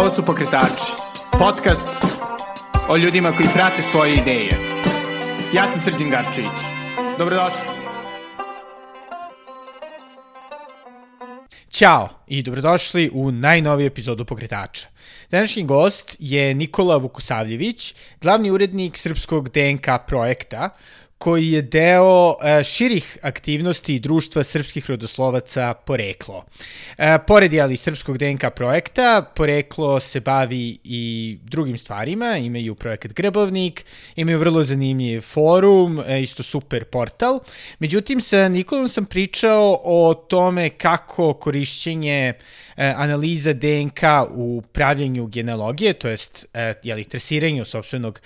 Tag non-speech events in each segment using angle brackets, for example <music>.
Ovo su Pokretači, podcast o ljudima koji prate svoje ideje. Ja sam Srđan Garčević. Dobrodošli. Ćao i dobrodošli u najnoviju epizodu Pokretača. Današnji gost je Nikola Vukusavljević, glavni urednik srpskog DNK projekta, koji je deo e, širih aktivnosti društva srpskih rodoslovaca Poreklo. E, pored ali srpskog DNK projekta, Poreklo se bavi i drugim stvarima, imaju projekat Grebovnik, imaju vrlo zanimljiv forum, e, isto super portal. Međutim, sa Nikolom sam pričao o tome kako korišćenje analiza DNK u pravljenju genealogije, to jest jeli, tresiranju sobstvenog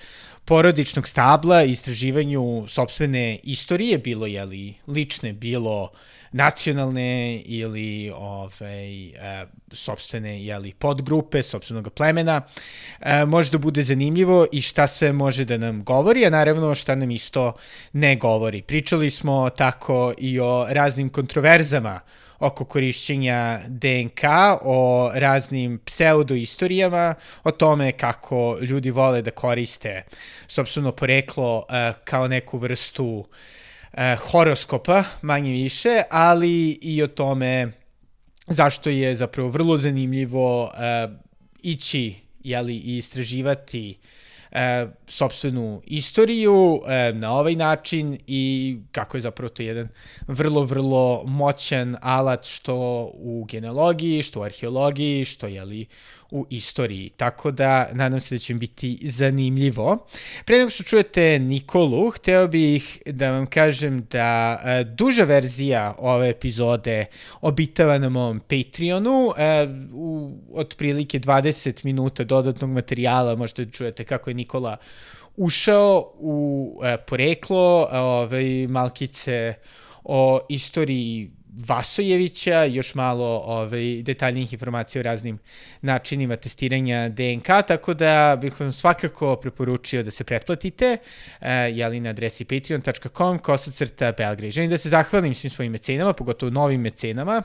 porodičnog stabla, istraživanju sobstvene istorije, bilo je li lične, bilo nacionalne ili ovaj, e, sobstvene jeli, podgrupe, sobstvenog plemena, e, može da bude zanimljivo i šta sve može da nam govori, a naravno šta nam isto ne govori. Pričali smo tako i o raznim kontroverzama oko korišćenja DNK, o raznim pseudoistorijama, o tome kako ljudi vole da koriste sobstveno poreklo uh, kao neku vrstu uh, horoskopa, manje više, ali i o tome zašto je zapravo vrlo zanimljivo uh, ići jeli, i istraživati uh, e, sobstvenu istoriju e, na ovaj način i kako je zapravo to jedan vrlo, vrlo moćan alat što u genealogiji, što u arheologiji, što je li u istoriji. Tako da nadam se da će biti zanimljivo. Pre nego što čujete Nikolu, hteo bih da vam kažem da e, duža verzija ove epizode obitava na mom Patreonu. E, u otprilike 20 minuta dodatnog materijala možete da čujete kako je Nikola ušao u e, poreklo ove, malkice o istoriji Vasojevića, još malo ovaj, detaljnijih informacija o raznim načinima testiranja DNK, tako da bih vam svakako preporučio da se pretplatite, uh, jeli na adresi patreon.com, kosacrta Belgrade. Želim da se zahvalim svim svojim mecenama, pogotovo novim mecenama.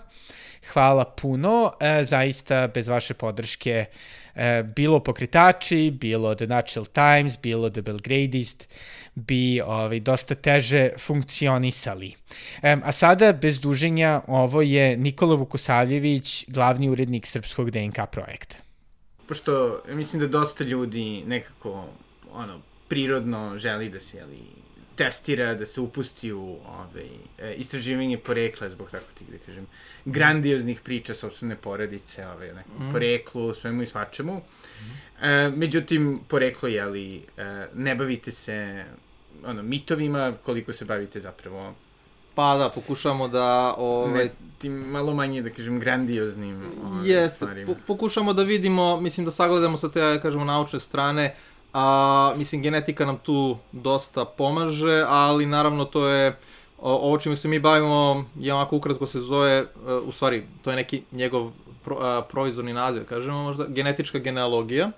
Hvala puno, uh, zaista bez vaše podrške uh, bilo pokretači, bilo The Natural Times, bilo The Belgradist, bi ovaj, dosta teže funkcionisali. E, a sada, bez duženja, ovo je Nikola Vukosavljević, glavni urednik srpskog DNK projekta. Pošto mislim da dosta ljudi nekako ono, prirodno želi da se jeli, testira, da se upusti u ovaj, e, istraživanje porekla zbog tako tih, da kažem, grandioznih priča sobstvene porodice, ovaj, nekom mm. poreklu, svemu i svačemu. Mm. E, međutim, poreklo, jeli, e, ne bavite se ono, mitovima, koliko se bavite zapravo Pa da, pokušamo da... Ove... Ne, tim malo manje, da kažem, grandioznim ove, Jeste, stvarima. Po, pokušamo da vidimo, mislim da sagledamo sa te, kažemo, naučne strane, a, mislim, genetika nam tu dosta pomaže, ali naravno to je, ovo čime se mi bavimo, je onako ukratko se zove, e, u stvari, to je neki njegov pro, a, proizvodni naziv, kažemo možda, genetička genealogija.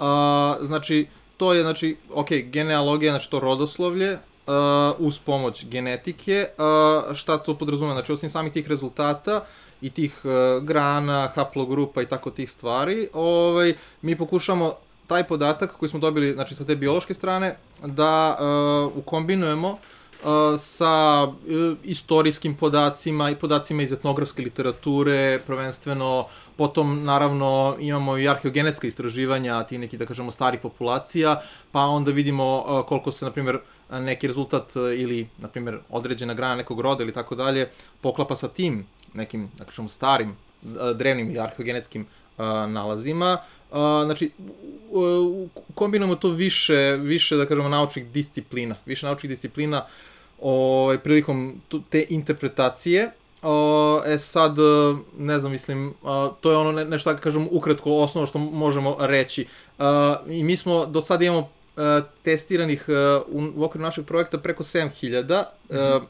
A, znači, to je, znači, ok, genealogija, znači to rodoslovlje, uh, uz pomoć genetike, uh, šta to podrazume, znači osim samih tih rezultata i tih uh, grana, haplogrupa i tako tih stvari, ovaj, mi pokušamo taj podatak koji smo dobili, znači sa te biološke strane, da uh, ukombinujemo uh, sa uh, istorijskim podacima i podacima iz etnografske literature, prvenstveno, potom naravno imamo i arheogenetska istraživanja ti neki, da kažemo, stari populacija, pa onda vidimo uh, koliko se, na primjer, neki rezultat uh, ili, na primjer, određena grana nekog roda ili tako dalje, poklapa sa tim nekim, da kažemo, starim, drevnim ili arheogenetskim nalazima. Znači, kombinujemo to više, više, da kažemo, naučnih disciplina. Više naučnih disciplina ovaj, prilikom te interpretacije. O, e sad, ne znam, mislim, a, to je ono ne, nešto, da kažem, ukratko osnovno što možemo reći. A, I mi smo, do sada imamo a, testiranih a, u, u okviru našeg projekta preko 7000 mm -hmm.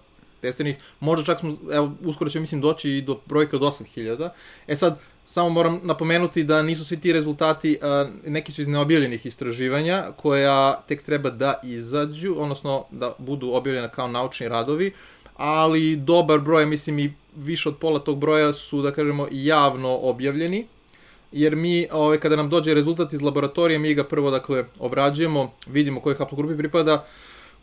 testiranih, možda čak smo, evo, uskoro ćemo, mislim, doći i do brojke od 8000. E sad, Samo moram napomenuti da nisu svi ti rezultati, neki su iz neobjavljenih istraživanja, koja tek treba da izađu, odnosno da budu objavljene kao naučni radovi, ali dobar broj, mislim i više od pola tog broja su, da kažemo, javno objavljeni. jer mi, ovaj, kada nam dođe rezultat iz laboratorija, mi ga prvo, dakle, obrađujemo, vidimo kojoj haplogrupi pripada,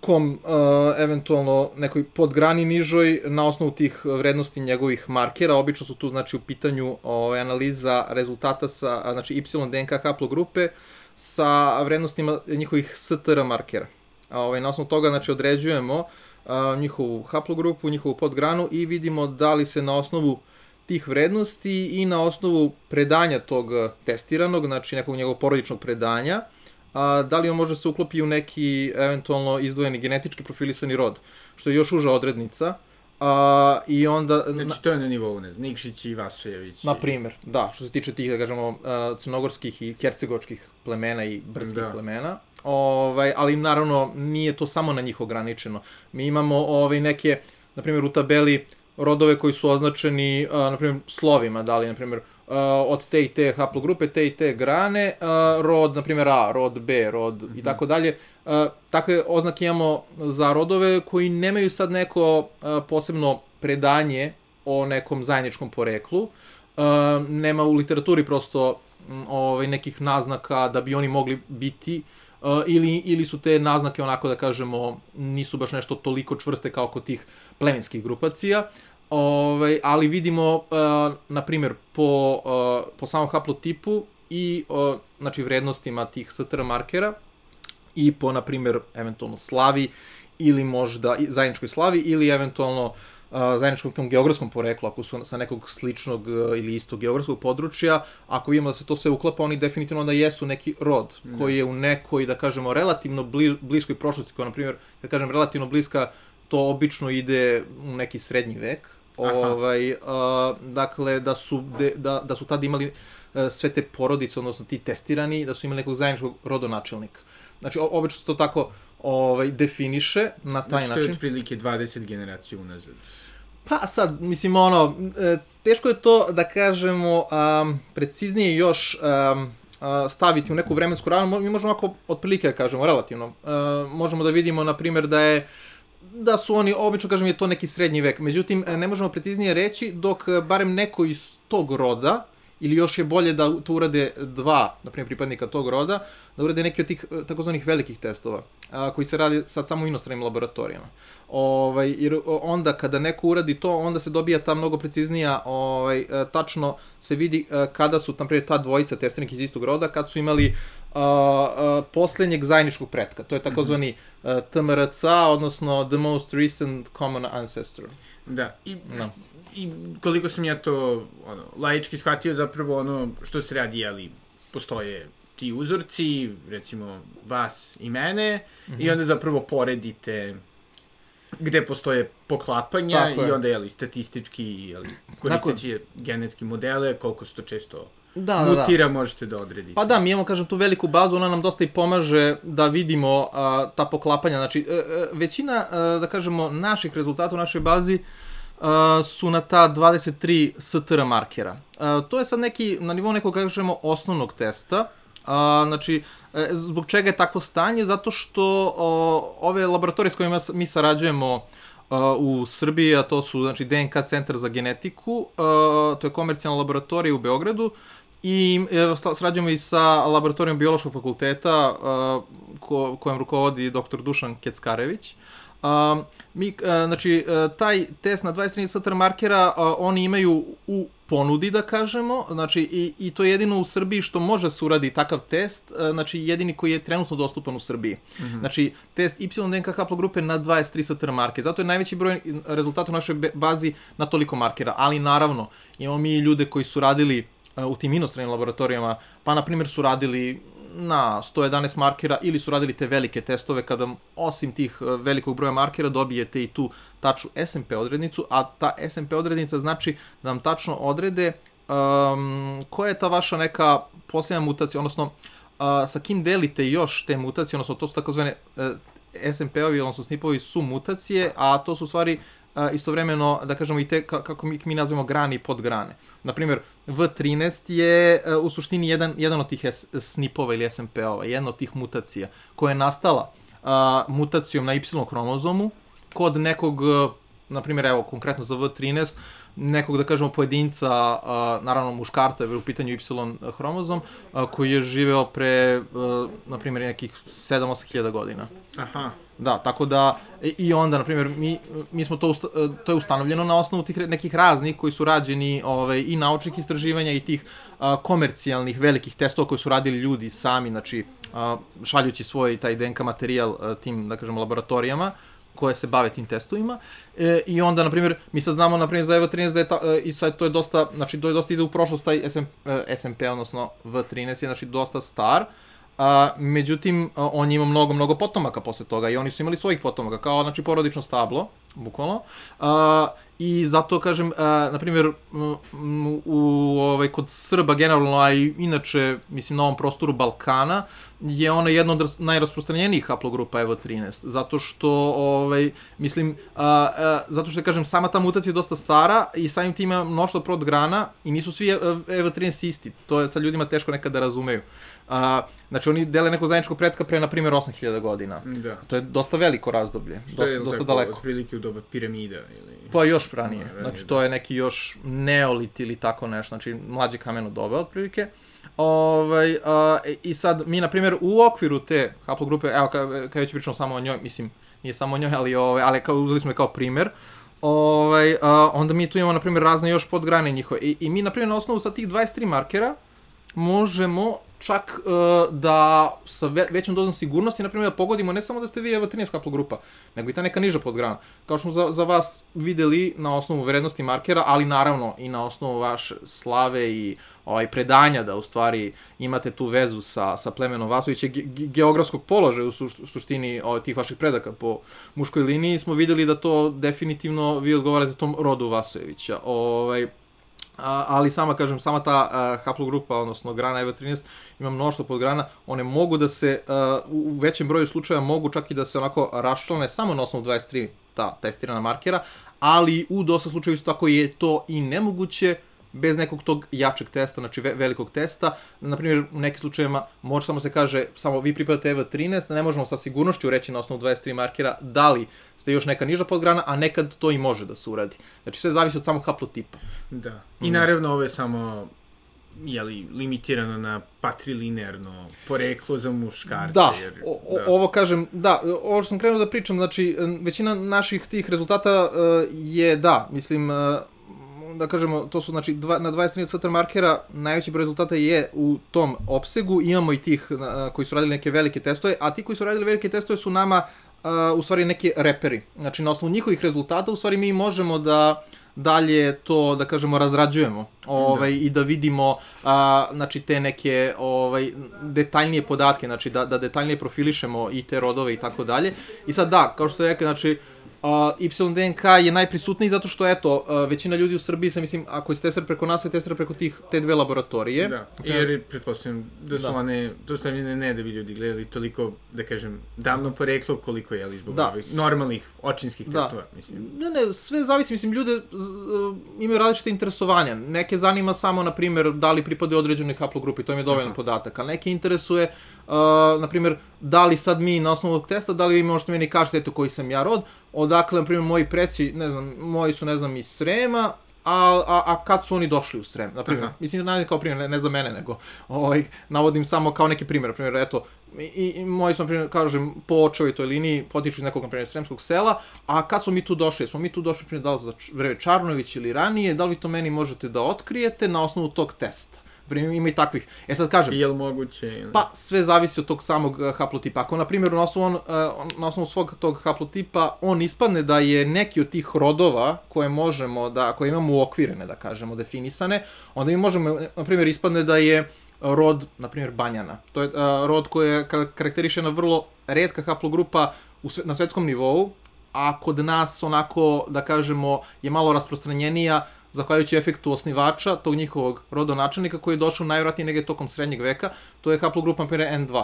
kom uh, eventualno nekoj podgrani nižoj na osnovu tih vrednosti njegovih markera. Obično su tu znači u pitanju ovaj, analiza rezultata sa znači Y DNK haplogrupe sa vrednostima njihovih STR markera. Ovaj, na osnovu toga znači određujemo uh, njihovu haplogrupu, njihovu podgranu i vidimo da li se na osnovu tih vrednosti i na osnovu predanja tog testiranog, znači nekog njegovog porodičnog predanja, a, da li on može se uklopi u neki eventualno izdvojeni genetički profilisani rod, što je još uža odrednica. A, I onda... Znači, to je na nivou, ne znam, Nikšić i Vasojević. Na primer, da, što se tiče tih, da kažemo, crnogorskih i hercegočkih plemena i brdskih da. plemena. Ovaj, ali naravno nije to samo na njih ograničeno. Mi imamo ovaj, neke, na primjer u tabeli rodove koji su označeni, na primjer, slovima, da li, na primjer, uh, od te i te haplogrupe, te i te grane, uh, rod, na primjer A, rod B, rod mm -hmm. i mhm. tako dalje. Uh, takve oznake imamo za rodove koji nemaju sad neko uh, posebno predanje o nekom zajedničkom poreklu. Uh, nema u literaturi prosto um, ovaj, nekih naznaka da bi oni mogli biti Uh, ili, ili su te naznake onako da kažemo nisu baš nešto toliko čvrste kao kod tih plemenskih grupacija. Ovaj, ali vidimo, uh, na primjer, po, uh, po samom haplotipu i uh, znači, vrednostima tih STR markera i po, na primjer, eventualno slavi ili možda zajedničkoj slavi ili eventualno uh, zajedničkom geografskom poreklu, ako su sa nekog sličnog uh, ili istog geografskog područja, ako vidimo da se to sve uklapa, oni definitivno onda jesu neki rod mm. koji je u nekoj, da kažemo, relativno bli, bliskoj prošlosti, koja, na primjer, da kažem, relativno bliska, to obično ide u neki srednji vek, Ovaj, uh, dakle, da su, de, da, da su tada imali uh, sve te porodice, odnosno ti testirani, da su imali nekog zajedničkog rodonačelnika. Znači, obično se to tako ovaj, definiše na taj znači, način. Znači, to je otprilike 20 generacija unazad. Pa sad, mislim, ono, e, teško je to da kažemo um, preciznije još um, staviti u neku vremensku ranu, mi možemo ako otprilike da kažemo, relativno. Uh, možemo da vidimo, na primjer, da je uh, da su oni, obično kažem je to neki srednji vek, međutim ne možemo preciznije reći dok e, barem neko iz tog roda, ili još je bolje da to urade dva, na primjer, pripadnika tog roda, da urade neki od tih e, takozvanih velikih testova, a, koji se radi sad samo u inostranim laboratorijama. Ovaj, jer onda kada neko uradi to, onda se dobija ta mnogo preciznija, ovaj, e, tačno se vidi kada su, na primjer, ta dvojica testiranih iz istog roda, kad su imali uh, uh, poslednjeg zajedničkog pretka. To je takozvani mm -hmm. TMRC, odnosno The Most Recent Common Ancestor. Da, i, no. I koliko sam ja to ono, laički shvatio, zapravo ono što se radi, jeli, postoje ti uzorci, recimo vas i mene, mm -hmm. i onda zapravo poredite gde postoje poklapanja Tako i onda, jeli, statistički, jeli, koristeći genetski modele, koliko se to često da, mutira, da, da. možete da odredite. Pa da, mi imamo, kažem, tu veliku bazu, ona nam dosta i pomaže da vidimo a, ta poklapanja. Znači, a, e, a, e, većina, a, da kažemo, naših rezultata u našoj bazi a, su na ta 23 STR markera. A, to je sad neki, na nivou nekog, kažemo, osnovnog testa. A, znači, e, zbog čega je takvo stanje? Zato što ove laboratorije s kojima mi sarađujemo u Srbiji, a to su znači, DNK centar za genetiku, to je komercijalna laboratorija u Beogradu, I e, srađujemo i sa laboratorijom biološkog fakulteta ko, kojem rukovodi dr. Dušan Keckarević. Uh, mi, uh, znači, uh, taj test na 23 STR markera uh, oni imaju u ponudi, da kažemo, znači, i, i to je jedino u Srbiji što može se uradi takav test, uh, znači, jedini koji je trenutno dostupan u Srbiji. Mm -hmm. Znači, test Y DNK haplogrupe na 23 STR marke. Zato je najveći broj rezultata u našoj bazi na toliko markera, ali naravno, imamo mi ljude koji su radili u tim inostranim laboratorijama, pa na primjer su radili na 111 markera ili su radili te velike testove kada osim tih e, velikog broja markera dobijete i tu tačnu SMP odrednicu, a ta SMP odrednica znači da nam tačno odrede um, koja je ta vaša neka posljedna mutacija, odnosno uh, sa kim delite još te mutacije, odnosno to su takozvane uh, SMP-ovi, odnosno SNP-ovi su mutacije, a to su stvari a, istovremeno, da kažemo, i te, kako mi, mi nazivamo grane i podgrane. Naprimjer, V13 je a, u suštini jedan, jedan od tih SNP-ova ili SMP-ova, jedna od tih mutacija, koja je nastala mutacijom na Y hromozomu kod nekog na primjer, evo, konkretno za V13, nekog, da kažemo, pojedinca, a, naravno muškarca, u pitanju Y hromozom, a, koji je živeo pre, a, na primjer, nekih 7-8 hiljada godina. Aha. Da, tako da, i, onda, na primjer, mi, mi smo to, usta, to je ustanovljeno na osnovu tih nekih raznih koji su rađeni ovaj, i naučnih istraživanja i tih a, komercijalnih velikih testova koji su radili ljudi sami, znači, a, šaljući svoj taj DNK materijal a, tim, da kažemo, laboratorijama, koje se bave tim testovima. E, I onda, na primjer, mi sad znamo, na primjer, za Evo 13 da je ta, e, i sad to je dosta, znači, to je dosta ide u prošlost, taj SM, e, SMP, odnosno V13 je, znači, dosta star, A, međutim, on je imao mnogo, mnogo potomaka posle toga i oni su imali svojih potomaka, kao, znači, porodično stablo, bukvalno. A, I zato, kažem, a, na primjer, u, ovaj, kod Srba generalno, a i inače, mislim, na ovom prostoru Balkana, je ona jedna od najrasprostranjenijih haplogrupa Evo 13, zato što, ovaj, mislim, a, a, zato što, kažem, sama ta mutacija je dosta stara i samim tim ima mnoštvo prod grana i nisu svi Evo 13 isti. To je sa ljudima teško nekada da razumeju. A, znači, oni dele neko zajedničko pretka pre, na primjer, 8000 godina. Da. To je dosta veliko razdoblje, Što dosta, je dosta tako, daleko. Otprilike u doba piramida ili... Pa još ranije. ranije, Znači, da. to je neki još neolit ili tako nešto, znači mlađe kameno dobe otprilike. Ovaj, a, I sad, mi, na primjer, u okviru te haplogrupe, evo, kad, kad već pričamo samo o njoj, mislim, nije samo o njoj, ali, ovaj, ali kao, uzeli smo je kao primer, ovaj, a, onda mi tu imamo, na primjer, razne još podgrane njihove. I, I mi, na primjer, na osnovu sa tih 23 markera, možemo čak uh, da sa ve većom dozom sigurnosti, na primjer, da pogodimo ne samo da ste vi evo 13 haplogrupa, nego i ta neka niža podgrana. Kao što smo za, za vas videli na osnovu vrednosti markera, ali naravno i na osnovu vaše slave i ovaj predanja da u stvari imate tu vezu sa, sa plemenom Vasovića, ge, ge, geografskog položaja u suštini ovaj, tih vaših predaka po muškoj liniji, smo videli da to definitivno vi odgovarate tom rodu Vasojevića. Ovaj, ali sama, kažem, sama ta uh, haplogrupa, odnosno grana EV13, ima mnoštvo podgrana, one mogu da se, uh, u većem broju slučajeva mogu čak i da se onako raščlane samo na osnovu 23 ta testirana markera, ali u dosta slučajeva isto tako je to i nemoguće bez nekog tog jačeg testa, znači ve velikog testa. Na primjer, u nekim slučajevima može samo se kaže, samo vi pripadate EV13, ne možemo sa sigurnošću reći na osnovu 23 markera da li ste još neka niža podgrana, a nekad to i može da se uradi. Znači sve zavisi od samog haplotipa. Da. I naravno ovo je samo jeli, limitirano na patrilinearno poreklo za muškarce. Da, jer, o, o, da. ovo kažem, da, ovo što sam krenuo da pričam, znači, većina naših tih rezultata uh, je, da, mislim, uh, da kažemo, to su znači dva, na 23 cm markera najveći broj rezultata je u tom opsegu, imamo i tih uh, koji su radili neke velike testove, a ti koji su radili velike testove su nama uh, u stvari neki reperi. Znači na osnovu njihovih rezultata u stvari mi možemo da dalje to da kažemo razrađujemo ovaj da. i da vidimo a, znači te neke ovaj detaljnije podatke znači da da detaljnije profilišemo i te rodove i tako dalje i sad da kao što je rekao znači YDNK je najprisutniji zato što, eto, uh, većina ljudi u Srbiji se, mislim, ako je tester preko nas, je tester preko tih, te dve laboratorije. Da, jer pretpostavljam da su da. one dostavljene ne da bi ljudi gledali toliko, da kažem, davno poreklo koliko je, ali zbog da. ovih normalnih očinskih da. testova, mislim. Ne, ne, sve zavisi, mislim, ljude z, uh, imaju različite interesovanja. Neke zanima samo, na primjer, da li pripadaju određenoj haplogrupi, to im je dovoljno podatak, a neke interesuje, uh, na primjer, da li sad mi na osnovu ovog testa, da li vi možete meni kažete, eto, koji sam ja rod, odakle, na primjer, moji preci, ne znam, moji su, ne znam, iz Srema, a, a, a kad su oni došli u Srem, na primjer. Aha. Mislim, ne kao primjer, ne, ne za mene, nego ovaj, navodim samo kao neki primjer. Na primjer, eto, i, i moji su, na primjer, kažem, po očevoj toj liniji, potiču iz nekog, na primjer, sremskog sela, a kad smo mi tu došli? Smo mi tu došli, na primjer, da li za vreme Čarnović ili ranije, da li to meni možete da otkrijete na osnovu tog testa? Primjer, ima i takvih. E sad kažem... I je li moguće? Ili... Pa, sve zavisi od tog samog uh, haplotipa. Ako, na primjer, na osnovu, on, uh, na osnovu svog tog haplotipa, on ispadne da je neki od tih rodova koje možemo da, koje imamo uokvirene, da kažemo, definisane, onda mi možemo, na primjer, ispadne da je rod, na primjer, banjana. To je uh, rod koji je karakterišena vrlo redka haplogrupa u, na svetskom nivou, a kod nas onako, da kažemo, je malo rasprostranjenija, zahvaljujući efektu osnivača, tog njihovog rodonačelnika koji je došao najvratnije negde tokom srednjeg veka, to je haplogrupa, na primjer, N2.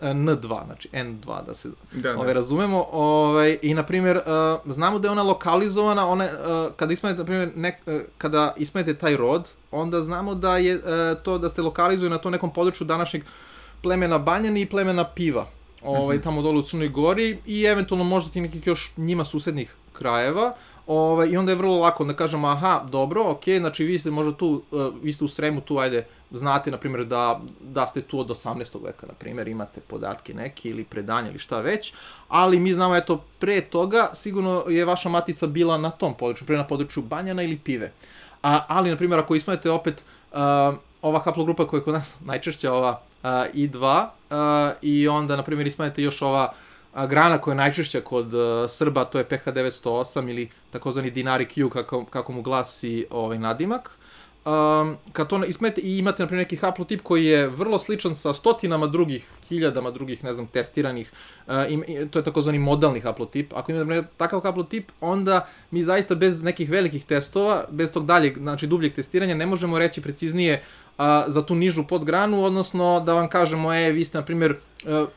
N2, znači N2, da se da, ove, da. razumemo. Ovaj, I, na primjer, uh, znamo da je ona lokalizovana, ona, uh, kada ispanete, na primjer, nek, uh, kada ispanete taj rod, onda znamo da je uh, to da ste lokalizuju na to nekom području današnjeg plemena Banjani i plemena Piva, ovaj, mm -hmm. tamo dole u Crnoj Gori i eventualno možda ti nekih još njima susednih krajeva, Ovaj, I onda je vrlo lako da kažemo, aha, dobro, ok, znači vi ste možda tu, uh, vi ste u Sremu tu, ajde, znate, na primjer, da, da ste tu od 18. veka, na primjer, imate podatke neke ili predanje ili šta već, ali mi znamo, eto, pre toga, sigurno je vaša matica bila na tom području, pre na području Banjana ili Pive. A, ali, na primjer, ako ismanete opet uh, ova haplogrupa koja je kod nas <laughs> najčešća, ova uh, I2, uh, i onda, na primjer, ismanete još ova a, grana koja je najčešća kod uh, Srba, to je PH908 ili takozvani Dinari Q, kako, kako mu glasi ovaj nadimak. Um, kad to ismete i imate, na primjer, neki haplotip koji je vrlo sličan sa stotinama drugih, hiljadama drugih, ne znam, testiranih, uh, im, to je takozvani modalni haplotip. Ako imate, primjer, takav haplotip, onda mi zaista bez nekih velikih testova, bez tog daljeg, znači dubljeg testiranja, ne možemo reći preciznije uh, za tu nižu podgranu, odnosno da vam kažemo, e, vi ste, na primjer,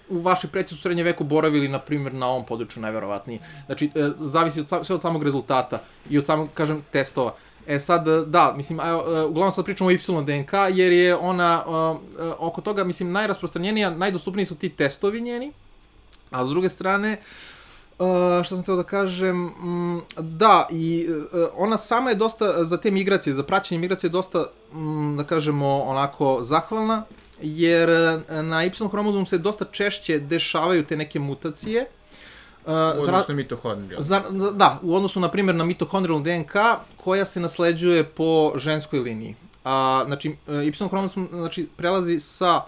u vašoj preci su srednje veku boravili, na primjer, na ovom području najverovatnije. Znači, uh, zavisi od, sve od samog rezultata i od samog, kažem, testova. E sad, da, mislim, a, uglavnom sad pričamo o Y DNK, jer je ona, a, a, oko toga, mislim, najrasprostranjenija, najdostupniji su ti testovi njeni, a s druge strane, Uh, što sam teo da kažem, mm, da, i uh, ona sama je dosta, za te migracije, za praćenje migracije, dosta, mm, da kažemo, onako, zahvalna, jer na Y hromozomu se dosta češće dešavaju te neke mutacije, u odnosu na mitohondrijal. Za, za, da, u odnosu, na primjer, na mitohondrijalnu DNK, koja se nasleđuje po ženskoj liniji. A, znači, Y hromosom znači, prelazi sa a,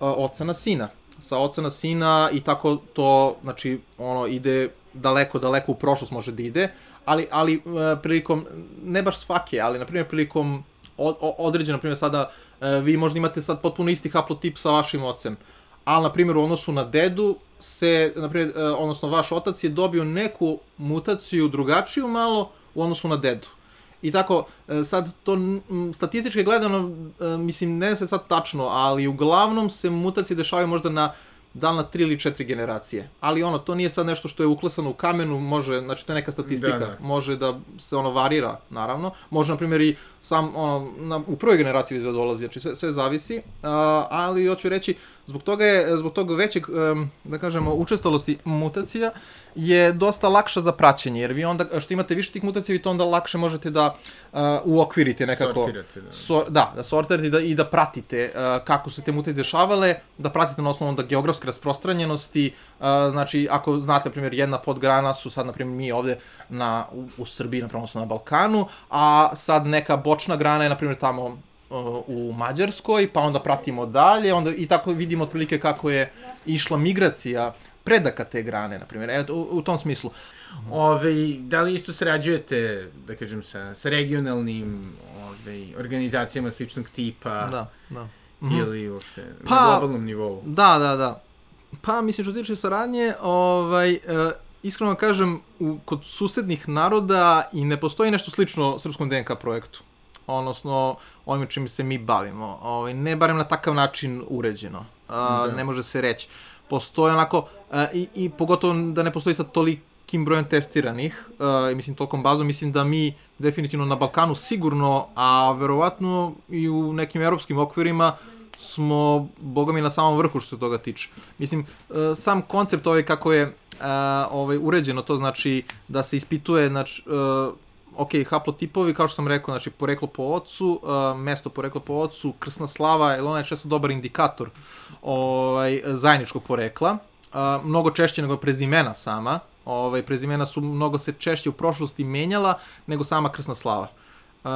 oca na sina. Sa oca na sina i tako to, znači, ono, ide daleko, daleko u prošlost može da ide, ali, ali prilikom, ne baš svake, ali, na primjer, prilikom određena, na primjer, sada, vi možda imate sad potpuno isti haplotip sa vašim ocem, ali, na primjer, u odnosu na dedu, se, naprijed, e, odnosno vaš otac je dobio neku mutaciju drugačiju malo u odnosu na dedu. I tako, e, sad to statistički gledano, e, mislim, ne se sad tačno, ali uglavnom se mutacije dešavaju možda na da li na tri ili četiri generacije. Ali ono, to nije sad nešto što je uklesano u kamenu, može, znači to je neka statistika, da, da. može da se ono varira, naravno. Može, na primjer, i sam, ono, na, u prvoj generaciji da dolazi, znači sve, sve zavisi. Uh, ali hoću reći, zbog toga je, zbog toga većeg, um, da kažemo, učestalosti mutacija je dosta lakša za praćenje, jer vi onda, što imate više tih mutacija, vi to onda lakše možete da uh, uokvirite nekako. Sortirate, da. So, da, da sortirate da, i da pratite uh, kako se te mutacije dešavale, da pratite na osnovu da geografske rasprostranjenosti, znači, ako znate, na primjer, jedna podgrana su sad, na primjer, mi ovde na, u, u Srbiji, na primjer, na Balkanu, a sad neka bočna grana je, na primjer, tamo u Mađarskoj, pa onda pratimo dalje, onda i tako vidimo otprilike kako je išla migracija predaka te grane, na primjer, evo, u, u tom smislu. Ove, da li isto sarađujete, da kažem, sa, sa regionalnim ove, organizacijama sličnog tipa? Da, da. Ili uopšte pa, na globalnom nivou? Da, da, da. Pa, mislim, što se tiče saradnje, ovaj, uh, iskreno kažem, u, kod susednih naroda i ne postoji nešto slično srpskom DNK projektu odnosno ovime čim se mi bavimo. Ovaj, ne barem na takav način uređeno. A, da. Ne može se reći. Postoje onako, a, i, i pogotovo da ne postoji sad tolikim brojem testiranih, a, mislim, tolikom bazom, mislim da mi definitivno na Balkanu sigurno, a verovatno i u nekim evropskim okvirima, smo, boga mi, na samom vrhu što se toga tiče. Mislim, sam koncept ovaj kako je ovaj, uređeno, to znači da se ispituje, znači, ok, haplotipovi, kao što sam rekao, znači poreklo po ocu, mesto poreklo po ocu, krsna slava, jer ona je često dobar indikator ovaj, zajedničkog porekla. Mnogo češće nego prezimena sama. Ovaj, prezimena su mnogo se češće u prošlosti menjala nego sama krsna slava. Uh,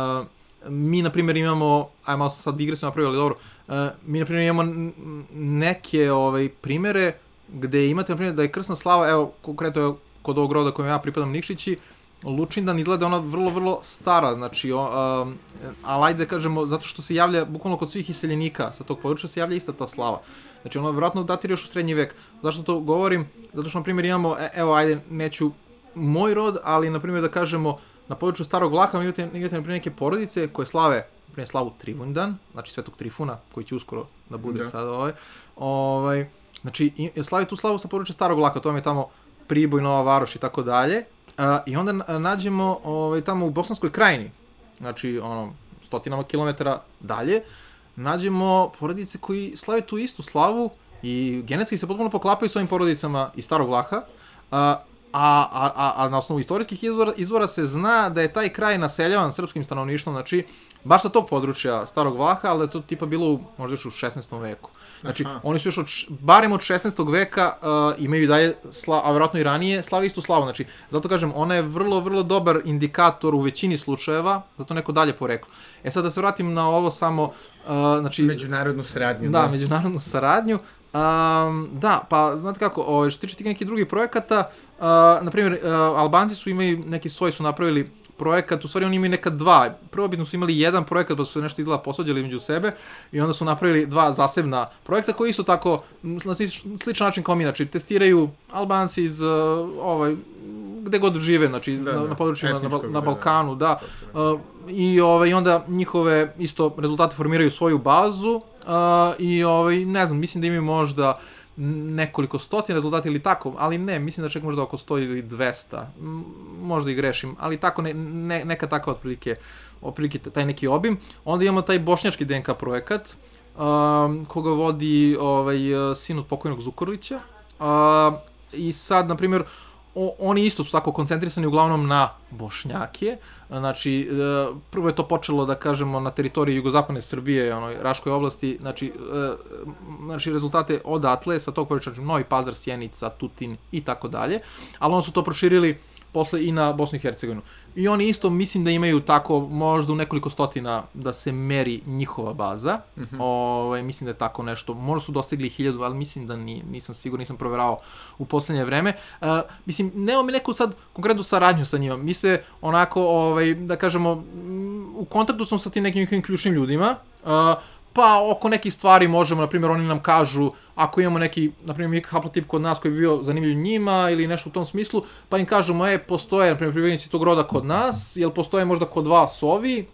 mi, na primjer, imamo, aj malo sam sad igre sam napravio, ali dobro, uh, mi, na primjer, imamo neke ovaj, primere gde imate, na primjer, da je krsna slava, evo, konkretno kod ovog roda kojem ja pripadam Nikšići, Lučindan izgleda ona vrlo, vrlo stara, znači, o, um, ali ajde da kažemo, zato što se javlja, bukvalno kod svih iseljenika sa tog područja se javlja ista ta slava. Znači, ona vjerojatno datira još u srednji vek. Zašto to govorim? Zato što, na primjer, imamo, e, evo, ajde, neću moj rod, ali, na primjer, da kažemo, na području Starog Laka imate, imate na neke porodice koje slave, primjer, slavu Trivundan, znači Svetog Trifuna, koji će uskoro da bude da. sad ovaj, ovaj, znači, slavi tu slavu sa područja Starog Laka, to vam je tamo Priboj, Nova Varoš i tako dalje, A, I onda nađemo ovaj, tamo u Bosanskoj krajini, znači ono, stotinama kilometara dalje, nađemo porodice koji slave tu istu slavu i genetski se potpuno poklapaju s ovim porodicama iz Starog Vlaha. A, a, a, a, a na osnovu istorijskih izvora, izvora se zna da je taj kraj naseljavan srpskim stanovništvom, znači baš sa tog područja Starog Vlaha, ali da je to tipa bilo u, možda još u 16. veku. Znači, Aha. oni su još od, barem od 16. veka uh, imaju dalje, sla, a vjerojatno i ranije, slave istu slavu. Znači, zato kažem, ona je vrlo, vrlo dobar indikator u većini slučajeva, zato neko dalje poreklo. E sad da se vratim na ovo samo, uh, znači... Međunarodnu saradnju. Da, da. međunarodnu saradnju. Um, da, pa znate kako, o, ovaj, što tiče tih nekih drugih projekata, uh, na primjer, uh, Albanci su imali, neki svoj su napravili projekat, u stvari oni imaju neka dva. Prvobitno su imali jedan projekat, pa su nešto izgleda posvađali među sebe i onda su napravili dva zasebna projekta koji isto tako, na sličan način kao mi, znači testiraju Albanci iz uh, ovaj, gde god žive, znači da, na, da, na područjima na, na da. Balkanu, da. Uh, I ovaj onda njihove isto rezultate formiraju svoju bazu uh, i ovaj ne znam, mislim da imaju možda nekoliko stotina rezultata ili tako, ali ne, mislim da čak možda oko 100 ili 200, možda i grešim, ali tako ne, ne, neka takva otprilike, otprilike taj neki obim. Onda imamo taj bošnjački DNK projekat, um, koga vodi ovaj, sin od pokojnog Zukorlića, uh, i sad, na primjer, o, oni isto su tako koncentrisani uglavnom na Bošnjake. Znači, e, prvo je to počelo, da kažemo, na teritoriji jugozapadne Srbije, onoj Raškoj oblasti, znači, e, znači rezultate odatle, sa tog područja, znači, Novi Pazar, Sjenica, Tutin i tako dalje, ali oni su to proširili posle i na Bosnu i Hercegovinu. I oni isto mislim da imaju tako možda u nekoliko stotina da se meri njihova baza. Mm -hmm. ovaj, mislim da je tako nešto. Možda su dostigli hiljadu, ali mislim da ni, nisam siguran, nisam proverao u poslednje vreme. Uh, mislim, nemamo mi neku sad konkretnu saradnju sa njima. Mi se onako, ovaj, da kažemo, u kontaktu sam sa tim nekim njihovim ključnim ljudima. Uh, pa oko nekih stvari možemo, na primjer, oni nam kažu, ako imamo neki, na primjer, haplotip kod nas koji bi bio zanimljiv njima ili nešto u tom smislu, pa im kažemo, e, postoje, na primjer, privrednici tog roda kod nas, jel postoje možda kod vas ovi,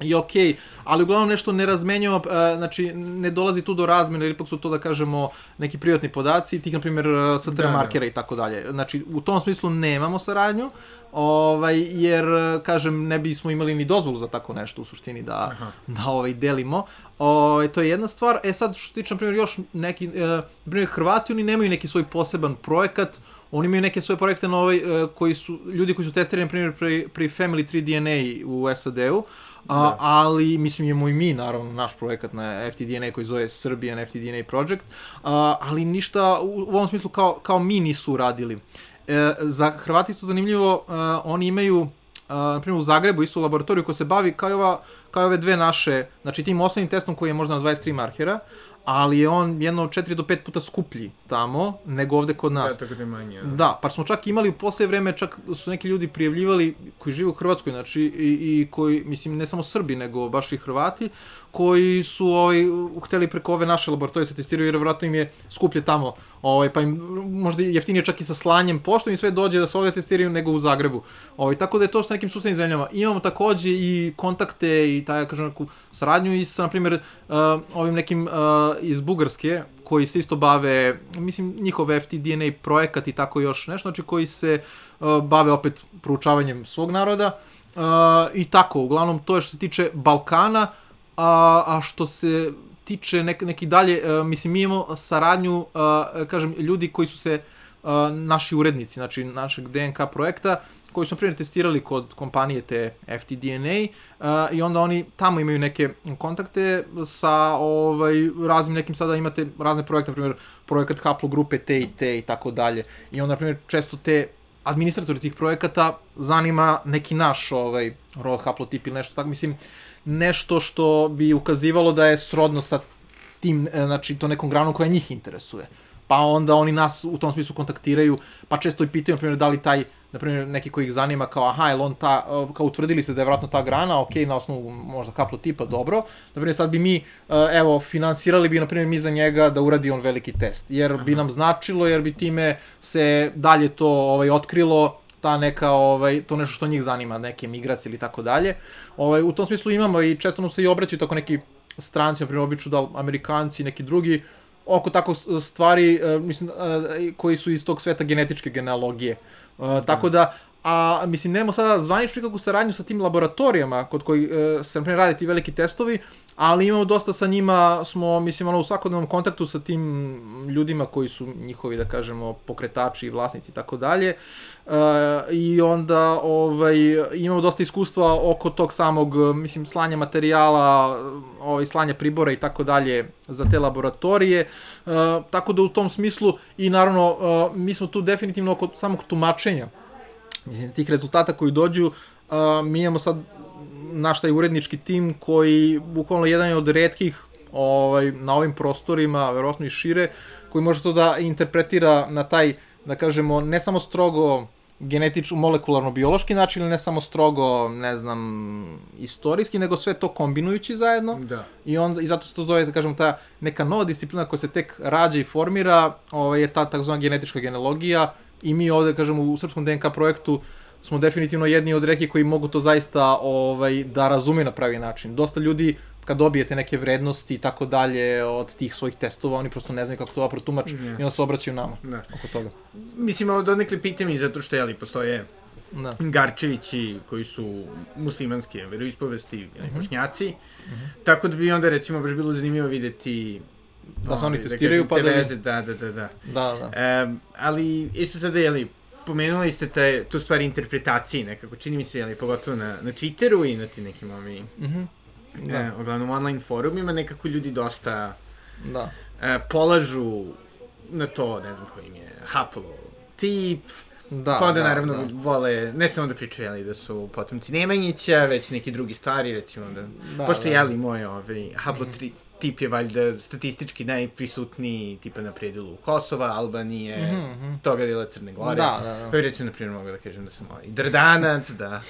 i okej, okay, ali uglavnom nešto ne razmenjujemo, uh, znači ne dolazi tu do razmene, ili ipak su to da kažemo neki privatni podaci, tih na primjer uh, sa da, markera da. i tako dalje. Znači u tom smislu nemamo saradnju, ovaj, jer kažem ne bismo imali ni dozvolu za tako nešto u suštini da, Aha. da ovaj, delimo. Ovaj, to je jedna stvar. E sad što se tiče na primjer još neki, na primjer Hrvati, oni nemaju neki svoj poseban projekat, oni imaju neke svoje projekte na ovaj, koji su, ljudi koji su testirani na primjer pri, pri Family 3 DNA u SAD-u, A, da. ali, mislim, imamo i mi, naravno, naš projekat na FTDNA koji zove Serbian FTDNA Project, a, ali ništa u, u ovom smislu kao, kao mi nisu uradili. E, za Hrvati su zanimljivo, a, oni imaju Uh, na primjer u Zagrebu isto laboratoriju koja se bavi kao, ova, kao ove dve naše, znači tim osnovnim testom koji je možda na 23 markera, ali je on jedno 4 do 5 puta skuplji tamo nego ovde kod nas. Da, tako da je manje. Da. da, pa smo čak imali u posle vreme, čak su neki ljudi prijavljivali koji žive u Hrvatskoj, znači i, i koji, mislim, ne samo Srbi, nego baš i Hrvati, koji su ovaj, hteli preko ove naše laboratorije se testiraju, jer vratno im je skuplje tamo, ovaj, pa im možda jeftinije čak i sa slanjem pošto im sve dođe da se ovde testiraju nego u Zagrebu. Ovaj, tako da je to sa nekim susednim zemljama. Imamo takođe i kontakte i taj, kažem, neku saradnju i sa, na primjer, uh, ovim nekim uh, iz Bugarske, koji se isto bave, mislim, njihov FTDNA projekat i tako još nešto, znači koji se uh, bave opet proučavanjem svog naroda uh, i tako, uglavnom to je što se tiče Balkana, a, a što se tiče nek, neki dalje, uh, mislim, mi imamo saradnju, uh, kažem, ljudi koji su se, uh, naši urednici, znači našeg DNK projekta, koji su, primjer, testirali kod kompanije te FTDNA uh, i onda oni tamo imaju neke kontakte sa ovaj, raznim nekim, sada imate razne projekte, na primjer, projekat haplogrupe te i te i tako dalje. I onda, na primjer, često te administratori tih projekata zanima neki naš ovaj, rod haplotip ili nešto tako. Mislim, nešto što bi ukazivalo da je srodno sa tim, e, znači, to nekom granom koja njih interesuje. Pa onda oni nas u tom smislu kontaktiraju, pa često i pitaju, na primjer, da li taj, na primjer, neki koji ih zanima, kao, aha, je on ta, e, kao utvrdili se da je vratno ta grana, ok, na osnovu možda tipa, dobro. Na primjer, sad bi mi, e, evo, finansirali bi, na primjer, mi za njega da uradi on veliki test, jer bi nam značilo, jer bi time se dalje to ovaj, otkrilo, ta neka, ovaj, to nešto što njih zanima, neke migracije ili tako dalje. Ovaj, u tom smislu imamo i često nam se i obraćaju tako neki stranci, na primjer, obično da Amerikanci i neki drugi, oko tako stvari, uh, mislim, uh, koji su iz tog sveta genetičke genealogije. Uh, da. Tako da, a mislim, nemamo sada zvaničnu kakvu saradnju sa tim laboratorijama kod koji se, na primjer, rade ti veliki testovi, ali imamo dosta sa njima, smo, mislim, ono, u svakodnevnom kontaktu sa tim ljudima koji su njihovi, da kažemo, pokretači i vlasnici i tako dalje. Uh, I onda ovaj, imamo dosta iskustva oko tog samog, mislim, slanja materijala, ovaj, slanja pribora i tako dalje za te laboratorije. Uh, tako da u tom smislu i naravno uh, mi smo tu definitivno oko samog tumačenja mislim, tih rezultata koji dođu, mi imamo sad naš taj urednički tim koji bukvalno jedan je od redkih ovaj, na ovim prostorima, verovatno i šire, koji može to da interpretira na taj, da kažemo, ne samo strogo genetičko, molekularno-biološki način, ili ne samo strogo, ne znam, istorijski, nego sve to kombinujući zajedno. Da. I, onda, I zato se to zove, da kažem, ta neka nova disciplina koja se tek rađa i formira, ovaj, je ta takozvana genetička genealogija, i mi ovde, kažemo, u srpskom DNK projektu smo definitivno jedni od reki koji mogu to zaista ovaj, da razume na pravi način. Dosta ljudi kad dobijete neke vrednosti i tako dalje od tih svojih testova, oni prosto ne znaju kako to da protumače i onda se obraćaju nama Da. oko toga. Mislim, ovo donekle pitam i zato što, jeli, postoje Da. Garčevići koji su muslimanske veroispovesti ili Mhm. bošnjaci, tako da bi onda recimo baš bilo zanimljivo videti Da se oni ovaj, testiraju, kažem, pa da veze, da, da, da, da. Da, da. E, ali isto sada, jeli, pomenuli ste te, tu stvar interpretacije nekako, čini mi se, jeli, pogotovo na, na Twitteru i na ti nekim ovim, Mhm. da. e, uglavnom online forumima, nekako ljudi dosta Da. e, polažu na to, ne znam ko im je, haplo tip, Da, pa onda da, naravno da. vole, ne samo da pričaju, jeli, da su potomci Nemanjića, već neki drugi stvari, recimo da, Da, pošto da. jeli moj ovaj, haplotri, tip je valjda statistički najprisutniji tipa na predelu Kosova, Albanije, Mhm, mhm. toga dela Crne Gore. Da, da, da. Bi recimo, na primjer, mogu da kažem da sam ovaj Drdanac, da,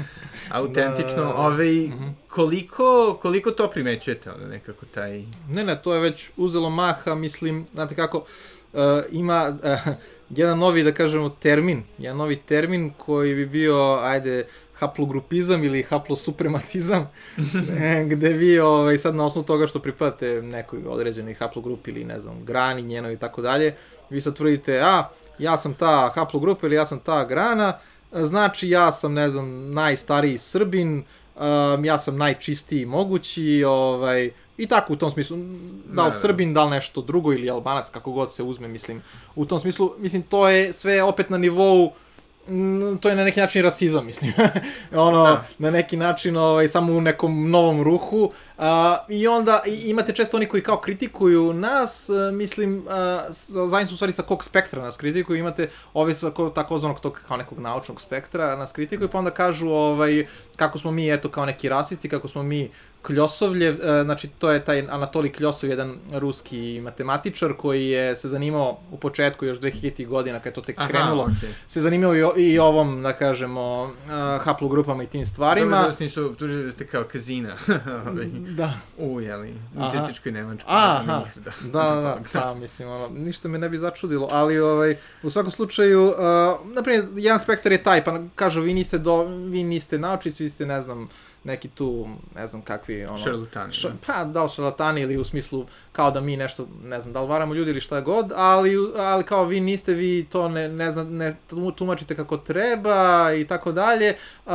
<laughs> autentično, Da. ovaj, Mhm. koliko, koliko to primećujete, onda nekako taj... Ne, ne, to je već uzelo maha, mislim, znate kako, uh, ima uh, <laughs> jedan novi, da kažemo, termin, jedan novi termin koji bi bio, ajde, haplogrupizam ili haplosuprematizam, <laughs> e, gde vi ovaj, sad na osnovu toga što pripadate nekoj određenoj haplogrupi ili ne znam, grani njenoj i tako dalje, vi sad tvrdite, a, ja sam ta haplogrupa ili ja sam ta grana, znači ja sam, ne znam, najstariji Srbin, um, ja sam najčistiji mogući, ovaj, i tako u tom smislu, da li da. Srbin, da li nešto drugo ili Albanac, kako god se uzme, mislim, u tom smislu, mislim, to je sve opet na nivou Mm, to je na neki način rasizam, mislim. <laughs> ono, Da. na neki način, ovaj, samo u nekom novom ruhu. A, I onda imate često oni koji kao kritikuju nas, a, mislim, a, sa- zajedno su u stvari sa kog spektra nas kritikuju, imate ove sa ko- takozvanog tog kao nekog naučnog spektra nas kritikuju, pa onda kažu ovaj, kako smo mi, eto, kao neki rasisti, kako smo mi Kljosovljev, e, znači to je taj Anatoli Kljosov, jedan ruski matematičar koji je se zanimao u početku još 2000 godina kad je to tek Aha, krenulo, okej. se zanimao i, ovom, da kažemo, uh, haplogrupama i tim Dobro stvarima. da vas nisu optužili da ste kao kazina. <laughs> ovaj, Da, u, jeli, u Aha. Cetičkoj Nemačkoj. Aha. njih, da, da, da, da, pa, mislim, ono, ništa me ne bi začudilo, ali, ovaj, u svakom slučaju, uh, naprimjer, jedan spektar je taj, pa kažu, vi niste, do, vi niste naučici, vi ste, ne znam, neki tu, ne znam kakvi, ono... Šarlatani. Ša, pa, da li šarlatani ili u smislu kao da mi nešto, ne znam, da li varamo ljudi ili šta god, ali, ali kao vi niste, vi to ne, ne, znam, ne tumačite kako treba i tako dalje. Uh,